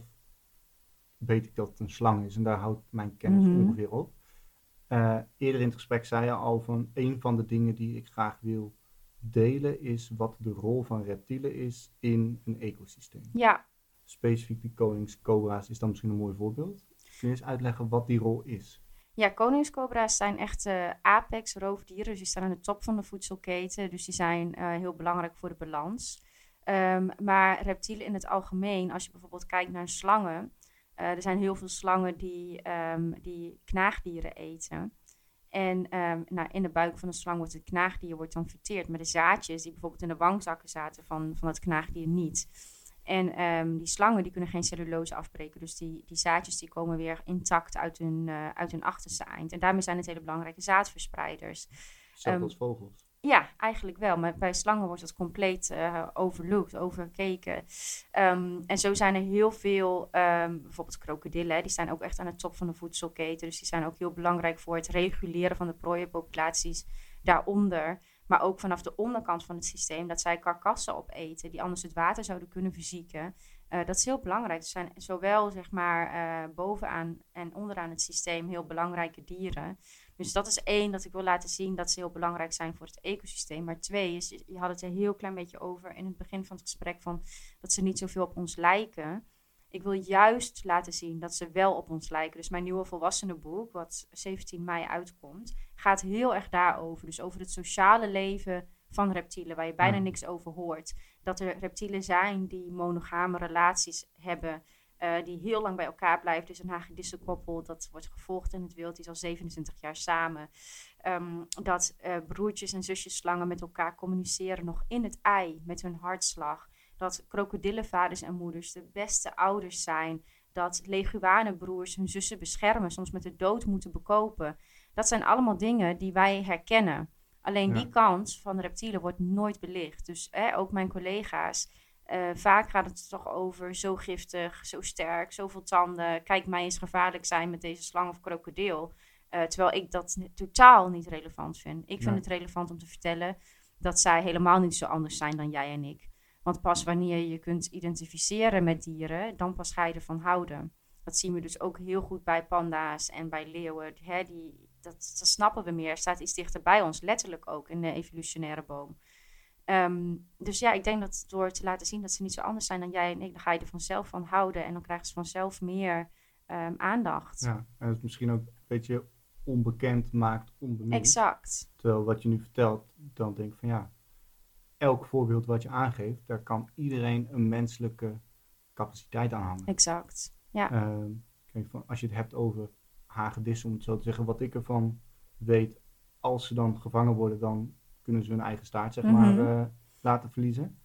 weet ik dat het een slang is en daar houdt mijn kennis mm -hmm. ongeveer op. Uh, eerder in het gesprek zei je al van een van de dingen die ik graag wil delen is wat de rol van reptielen is in een ecosysteem. Ja. Specifiek die koningscobra's is dan misschien een mooi voorbeeld. Kun je eens uitleggen wat die rol is? Ja, koningscobra's zijn echt uh, apex roofdieren, dus die staan aan de top van de voedselketen. Dus die zijn uh, heel belangrijk voor de balans. Um, maar reptielen in het algemeen, als je bijvoorbeeld kijkt naar slangen, uh, er zijn heel veel slangen die, um, die knaagdieren eten. En um, nou, in de buik van een slang wordt het knaagdier wordt dan verteerd, maar de zaadjes die bijvoorbeeld in de wangzakken zaten van, van het knaagdier niet. En die slangen die kunnen geen cellulose afbreken, dus die, die zaadjes die komen weer intact uit hun, uh, uit hun achterste eind. En daarmee zijn het hele belangrijke zaadverspreiders. Zelfs als vogels. Ja, eigenlijk wel. Maar bij slangen wordt dat compleet uh, overlooked, overkeken. Um, en zo zijn er heel veel, um, bijvoorbeeld krokodillen, die staan ook echt aan de top van de voedselketen. Dus die zijn ook heel belangrijk voor het reguleren van de prooienpopulaties daaronder. Maar ook vanaf de onderkant van het systeem, dat zij karkassen opeten die anders het water zouden kunnen verzieken. Uh, dat is heel belangrijk. Er zijn zowel zeg maar, uh, bovenaan en onderaan het systeem heel belangrijke dieren. Dus dat is één, dat ik wil laten zien dat ze heel belangrijk zijn voor het ecosysteem. Maar twee is, je had het er heel klein beetje over in het begin van het gesprek, van dat ze niet zoveel op ons lijken. Ik wil juist laten zien dat ze wel op ons lijken. Dus mijn nieuwe volwassenenboek, wat 17 mei uitkomt, gaat heel erg daarover. Dus over het sociale leven van reptielen, waar je bijna niks over hoort. Dat er reptielen zijn die monogame relaties hebben, uh, die heel lang bij elkaar blijven. Dus een hagedissenkoppel, dat wordt gevolgd in het wild, die is al 27 jaar samen. Um, dat uh, broertjes en zusjes slangen met elkaar communiceren nog in het ei met hun hartslag. Dat krokodillenvaders en moeders de beste ouders zijn. Dat leguanenbroers hun zussen beschermen, soms met de dood moeten bekopen. Dat zijn allemaal dingen die wij herkennen. Alleen ja. die kant van reptielen wordt nooit belicht. Dus eh, ook mijn collega's uh, vaak gaat het toch over zo giftig, zo sterk, zoveel tanden. Kijk, mij eens gevaarlijk zijn met deze slang of krokodil. Uh, terwijl ik dat totaal niet relevant vind. Ik vind nee. het relevant om te vertellen dat zij helemaal niet zo anders zijn dan jij en ik. Want pas wanneer je kunt identificeren met dieren, dan pas ga je ervan houden. Dat zien we dus ook heel goed bij panda's en bij leeuwen. Hè, die, dat, dat snappen we meer. Staat iets dichter bij ons, letterlijk ook in de evolutionaire boom. Um, dus ja, ik denk dat door te laten zien dat ze niet zo anders zijn dan jij en ik, dan ga je er vanzelf van houden en dan krijgen ze vanzelf meer um, aandacht. Ja, en het misschien ook een beetje onbekend maakt onbemind. Exact. Terwijl wat je nu vertelt, dan denk ik van ja, elk voorbeeld wat je aangeeft, daar kan iedereen een menselijke capaciteit aan hangen. Exact, ja. Um, kijk, van, als je het hebt over hagedissen, om het zo te zeggen, wat ik ervan weet, als ze dan gevangen worden, dan kunnen ze hun eigen staart zeg maar, mm-hmm. uh, laten verliezen.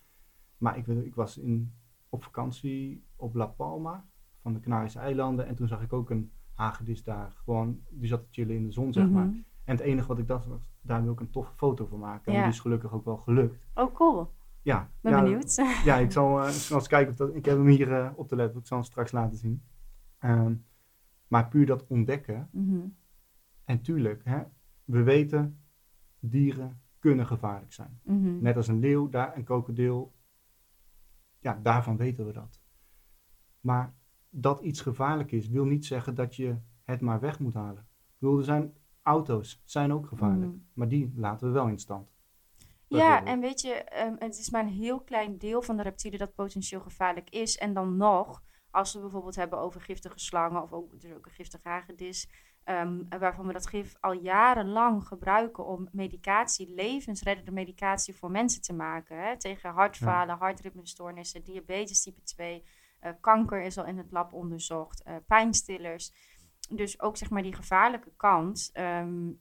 Maar ik, ik was in, op vakantie op La Palma van de Canarische eilanden en toen zag ik ook een hagedis daar gewoon, die zat te chillen in de zon zeg maar. En het enige wat ik dacht was, daar wil ik een toffe foto van maken. En die is gelukkig ook wel gelukt. Oh, cool. Ja, Ben ja, benieuwd. Ja, ik zal eh, snel eens kijken. Of dat, ik heb hem hier eh, op de laptop. Ik zal hem straks laten zien. Ehm, maar puur dat ontdekken. Mhm. En tuurlijk, hè, we weten, dieren kunnen gevaarlijk zijn. Mhm. Net als een leeuw, daar, een krokodil. Ja, daarvan weten we dat. Maar dat iets gevaarlijk is, wil niet zeggen dat je het maar weg moet halen. Ik bedoel, er zijn auto's, zijn ook gevaarlijk. Mhm. Maar die laten we wel in stand. Ja, en weet je, ehm, het is maar een heel klein deel van de reptielen dat potentieel gevaarlijk is. En dan nog, als we bijvoorbeeld hebben over giftige slangen of ook, is ook een giftige hagedis, ehm, waarvan we dat gif al jarenlang gebruiken om medicatie, levensreddende medicatie voor mensen te maken. Hè? Tegen hartfalen, hartritmestoornissen, diabetes type 2, eh, kanker is al in het lab onderzocht, eh, pijnstillers. Dus ook zeg maar die gevaarlijke kant, ehm,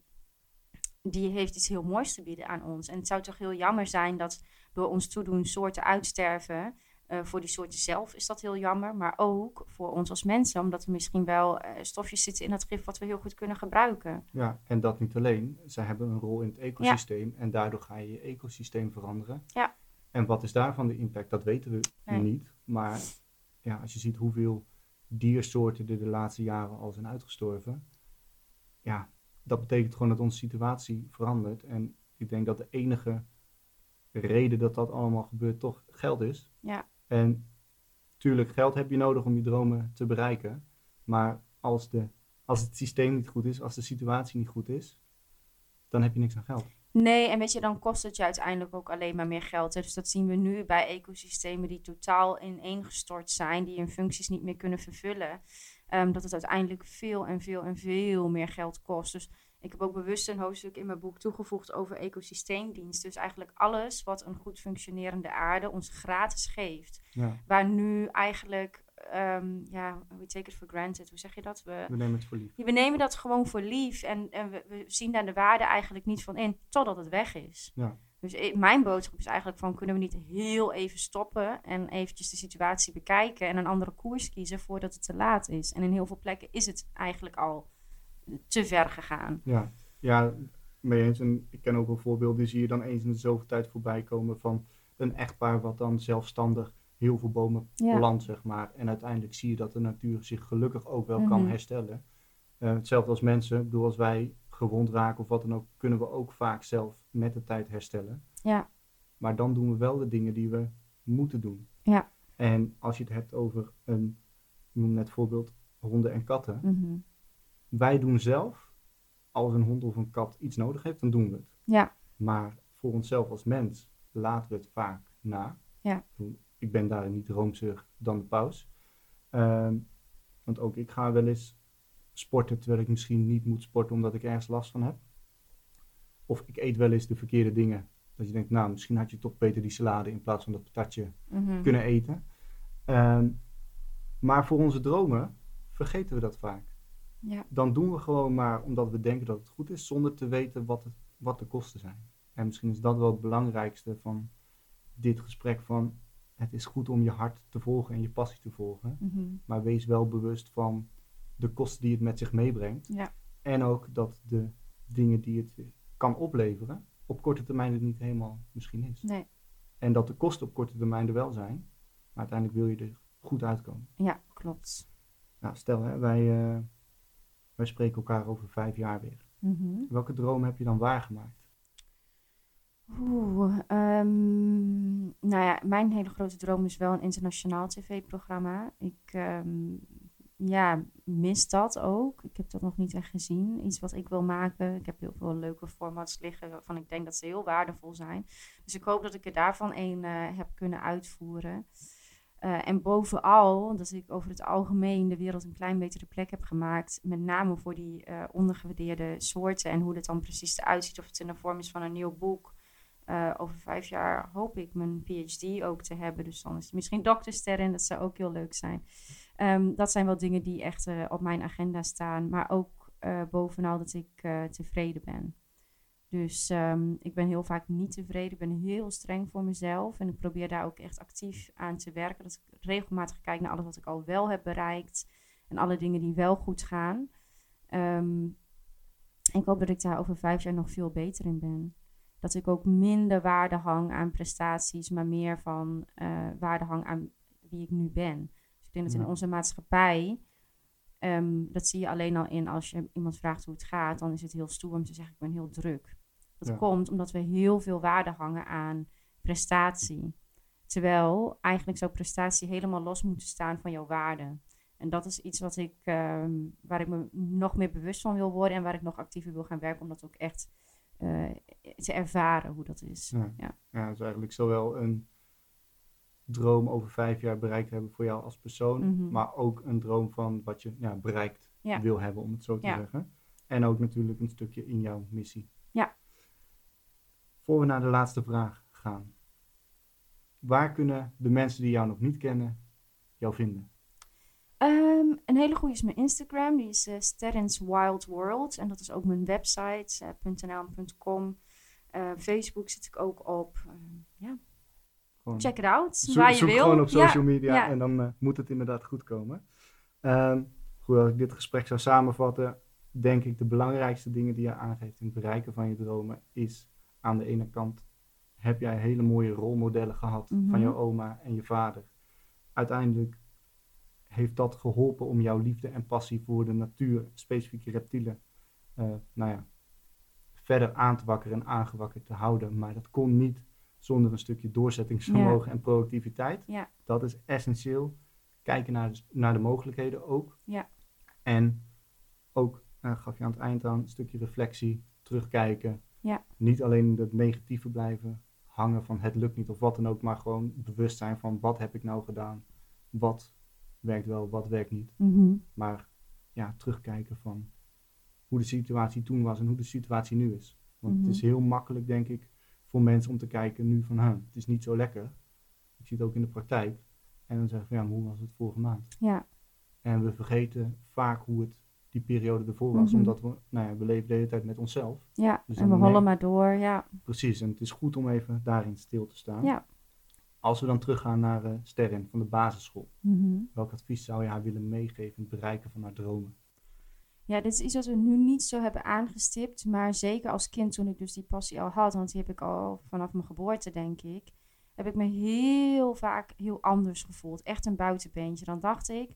die heeft iets heel moois te bieden aan ons. En het zou toch heel jammer zijn dat door ons toedoen soorten uitsterven. Eh, voor die soorten zelf is dat heel jammer, maar ook voor ons als mensen, omdat er misschien wel eh, stofjes zitten in dat gif wat we heel goed kunnen gebruiken. Ja, en dat niet alleen. Zij hebben een rol in het ecosysteem en daardoor ga je je ecosysteem veranderen. Ja. En wat is daarvan de impact? Dat weten we Nee. niet. Maar ja, als je ziet hoeveel diersoorten er de laatste jaren al zijn uitgestorven. Ja, dat betekent gewoon dat onze situatie verandert. En ik denk dat de enige reden dat dat allemaal gebeurt toch geld is. Ja. En tuurlijk, geld heb je nodig om je dromen te bereiken. Maar als, de, als het systeem niet goed is, als de situatie niet goed is, dan heb je niks aan geld. Nee, en weet je, dan kost het je uiteindelijk ook alleen maar meer geld. Dus dat zien we nu bij ecosystemen die totaal ineengestort zijn, die hun functies niet meer kunnen vervullen. Ehm, dat het uiteindelijk veel en veel en veel meer geld kost. Dus ik heb ook bewust een hoofdstuk in mijn boek toegevoegd over ecosysteemdienst. Dus eigenlijk alles wat een goed functionerende aarde ons gratis geeft. Ja, Waar nu eigenlijk, ehm, ja, we take it for granted. Hoe zeg je dat? We, we nemen het voor lief. we nemen dat gewoon voor lief en, en we, we zien daar de waarde eigenlijk niet van in, totdat het weg is. Ja. Dus mijn boodschap is eigenlijk van, kunnen we niet heel even stoppen en eventjes de situatie bekijken en een andere koers kiezen voordat het te laat is. En in heel veel plekken is het eigenlijk al te ver gegaan. Ja, ja mee eens. En ik ken ook wel voorbeelden, die zie je dan eens in de zoveel tijd voorbij komen van een echtpaar wat dan zelfstandig heel veel bomen Ja. plant, zeg maar. En uiteindelijk zie je dat de natuur zich gelukkig ook wel kan Mhm. herstellen. Eh, hetzelfde als mensen. Ik bedoel, als wij gewond raken of wat dan ook, kunnen we ook vaak zelf met de tijd herstellen. Ja. Maar dan doen we wel de dingen die we moeten doen. Ja. En als je het hebt over een, ik noem net voorbeeld, honden en katten. Mhm. Wij doen zelf, als een hond of een kat iets nodig heeft, dan doen we het. Ja. Maar voor onszelf als mens laten we het vaak na. Ja. Ik ben daarin niet roomser dan de paus. Ehm, want ook ik ga wel eens sporten terwijl ik misschien niet moet sporten omdat ik ergens last van heb. Of ik eet wel eens de verkeerde dingen. Dat je denkt, nou, misschien had je toch beter die salade in plaats van dat patatje Mhm. kunnen eten. Ehm, maar voor onze dromen vergeten we dat vaak. Ja. Dan doen we gewoon maar omdat we denken dat het goed is, zonder te weten wat, het, wat de kosten zijn. En misschien is dat wel het belangrijkste van dit gesprek van het is goed om je hart te volgen en je passie te volgen. Mhm. Maar wees wel bewust van de kosten die het met zich meebrengt. Ja. En ook dat de dingen die het kan opleveren, op korte termijn het niet helemaal misschien is. Nee. En dat de kosten op korte termijn er wel zijn, maar uiteindelijk wil je er goed uitkomen. Ja, klopt. Nou, stel, hè, wij, eh, wij spreken elkaar over vijf jaar weer. Mhm. Welke droom heb je dan waargemaakt? Oeh, ehm, nou ja, mijn hele grote droom is wel een internationaal tv-programma. Ik ehm, ja, mis dat ook. Ik heb dat nog niet echt gezien. Iets wat ik wil maken. Ik heb heel veel leuke formats liggen waarvan ik denk dat ze heel waardevol zijn. Dus ik hoop dat ik er daarvan een eh, heb kunnen uitvoeren. Eh, en bovenal dat ik over het algemeen de wereld een klein betere plek heb gemaakt. Met name voor die eh, ondergewaardeerde soorten en hoe dat dan precies eruit ziet. Of het in de vorm is van een nieuw boek. Eh, over vijf jaar hoop ik mijn PhD ook te hebben. Dus dan is het misschien dokterster in. Dat zou ook heel leuk zijn. Ehm, dat zijn wel dingen die echt op mijn agenda staan. Maar ook bovenal dat ik tevreden ben. Dus ehm, ik ben heel vaak niet tevreden. Ik ben heel streng voor mezelf. En ik probeer daar ook echt actief aan te werken. Dat ik regelmatig kijk naar alles wat ik al wel heb bereikt. En alle dingen die wel goed gaan. Ehm, ik hoop dat ik daar over vijf jaar nog veel beter in ben. Dat ik ook minder waarde hang aan prestaties, maar meer van uh, waarde hang aan wie ik nu ben. Dus ik denk dat in onze maatschappij, ehm, dat zie je alleen al in als je iemand vraagt hoe het gaat, dan is het heel stoer om te zeggen ik ben heel druk. Dat komt omdat we heel veel waarde hangen aan prestatie. Terwijl eigenlijk zou prestatie helemaal los moeten staan van jouw waarde. En dat is iets wat ik, ehm, waar ik me nog meer bewust van wil worden en waar ik nog actiever wil gaan werken om dat ook echt uh, te ervaren hoe dat is. Ja. Ja. ja, is eigenlijk zowel een droom over vijf jaar bereikt hebben voor jou als persoon, mhm. maar ook een droom van wat je ja, bereikt wil hebben, om het zo te zeggen. En ook natuurlijk een stukje in jouw missie. Ja. Voor we naar de laatste vraag gaan. Waar kunnen de mensen die jou nog niet kennen jou vinden? Ehm, een hele goede is mijn Instagram, die is uh, Sterrens Wild World. En dat is ook mijn website, uh, .nl.com. Uh, Facebook zit ik ook op. ja. Check it out, waar je zoek wil. gewoon op social media en dan moet het inderdaad goed komen. Ehm, goed, als ik dit gesprek zou samenvatten, denk ik de belangrijkste dingen die je aangeeft in het bereiken van je dromen is aan de ene kant heb jij hele mooie rolmodellen gehad van mhm. je oma en je vader. Uiteindelijk heeft dat geholpen om jouw liefde en passie voor de natuur, specifieke reptielen, uh, nou ja, verder aan te wakkeren en aangewakkerd te houden. Maar dat kon niet zonder een stukje doorzettingsvermogen en productiviteit. Ja. Dat is essentieel. Kijken naar de, naar de mogelijkheden ook. Ja. En ook, uh, gaf je aan het eind aan, een stukje reflectie, terugkijken. Ja. Niet alleen het negatieve blijven hangen van het lukt niet of wat dan ook, maar gewoon bewust zijn van wat heb ik nou gedaan, wat werkt wel, wat werkt niet. Mhm. Maar ja, terugkijken van hoe de situatie toen was en hoe de situatie nu is. Want het is mhm. heel makkelijk, denk ik, voor mensen om te kijken nu van, het is niet zo lekker. Ik zie het ook in de praktijk. En dan zeggen we, ja, maar hoe was het vorige maand? Ja. En we vergeten vaak hoe het die periode ervoor was. Mhm. Omdat we, nou ja, we leven de hele tijd met onszelf. Ja, dus en we hollen maar door, ja. Precies, en het is goed om even daarin stil te staan. Ja. Als we dan teruggaan naar uh, Sterren van de basisschool. Mhm. Welk advies zou je haar willen meegeven in het bereiken van haar dromen? Ja, dit is iets wat we nu niet zo hebben aangestipt. Maar zeker als kind, toen ik dus die passie al had, want die heb ik al vanaf mijn geboorte, denk ik, heb ik me heel vaak heel anders gevoeld. Echt een buitenbeentje. Dan dacht ik,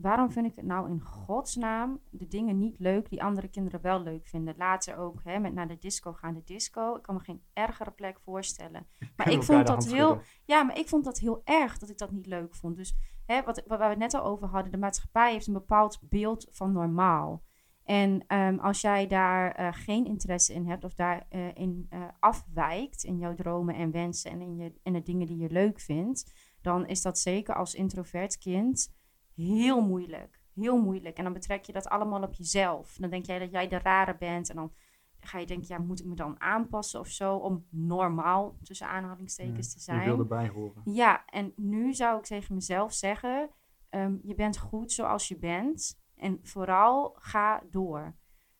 waarom vind ik het nou in godsnaam de dingen niet leuk die andere kinderen wel leuk vinden? Later ook hè, met naar de disco gaan. De disco, ik kan me geen ergere plek voorstellen. Maar ik vond dat heel, ja, maar ik vond dat heel erg dat ik dat niet leuk vond. Dus hè, wat, waar we het net al over hadden, de maatschappij heeft een bepaald beeld van normaal. En ehm, als jij daar uh, geen interesse in hebt of daarin uh, in, uh, afwijkt in jouw dromen en wensen en in, je, in de dingen die je leuk vindt, dan is dat zeker als introvert kind heel moeilijk. Heel moeilijk. En dan betrek je dat allemaal op jezelf. Dan denk jij dat jij de rare bent. En dan ga je denken, ja, moet ik me dan aanpassen of zo om normaal tussen aanhalingstekens te zijn. Je wil erbij horen. Ja, en nu zou ik tegen mezelf zeggen, ehm, je bent goed zoals je bent. En vooral ga door.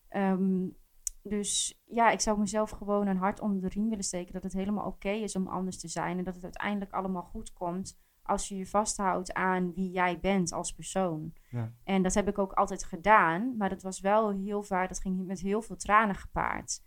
Ehm, dus ja, ik zou mezelf gewoon een hart onder de riem willen steken dat het helemaal oké is om anders te zijn. En dat het uiteindelijk allemaal goed komt als je je vasthoudt aan wie jij bent als persoon. Ja. En dat heb ik ook altijd gedaan, maar dat was wel heel vaak, dat ging met heel veel tranen gepaard.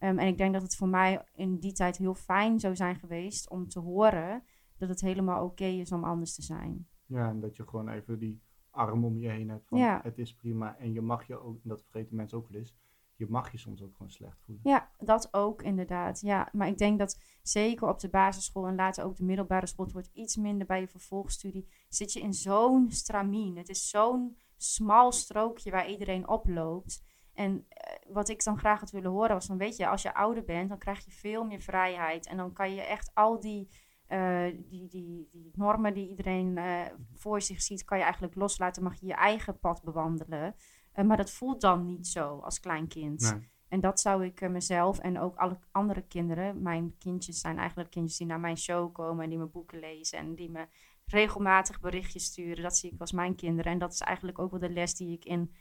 Um, en ik denk dat het voor mij in die tijd heel fijn zou zijn geweest om te horen dat het helemaal oké is om anders te zijn. Ja, en dat je gewoon even die arm om je heen hebt van ja. het is prima. En je mag je ook, en dat vergeten mensen ook wel eens, je mag je soms ook gewoon slecht voelen. Ja, dat ook inderdaad. Ja, maar ik denk dat zeker op de basisschool en later ook de middelbare school, het wordt iets minder bij je vervolgstudie, zit je in zo'n stramien. Het is zo'n smal strookje waar iedereen oploopt. En eh, wat ik dan graag had willen horen was van, weet je, als je ouder bent, dan krijg je veel meer vrijheid. En dan kan je echt al die, uh, die, die, die normen die iedereen uh, voor zich ziet, kan je eigenlijk loslaten. Mag je je eigen pad bewandelen. Uh, maar dat voelt dan niet zo als klein kind. Nee. En dat zou ik mezelf en ook alle andere kinderen, mijn kindjes zijn eigenlijk kindjes die naar mijn show komen en die mijn boeken lezen en die me regelmatig berichtjes sturen. Dat zie ik als mijn kinderen. En dat is eigenlijk ook wel de les die ik in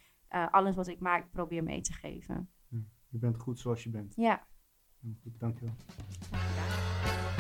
alles wat ik maak probeer mee te geven. Je bent goed zoals je bent. Ja. Goed, dankjewel. Graag gedaan.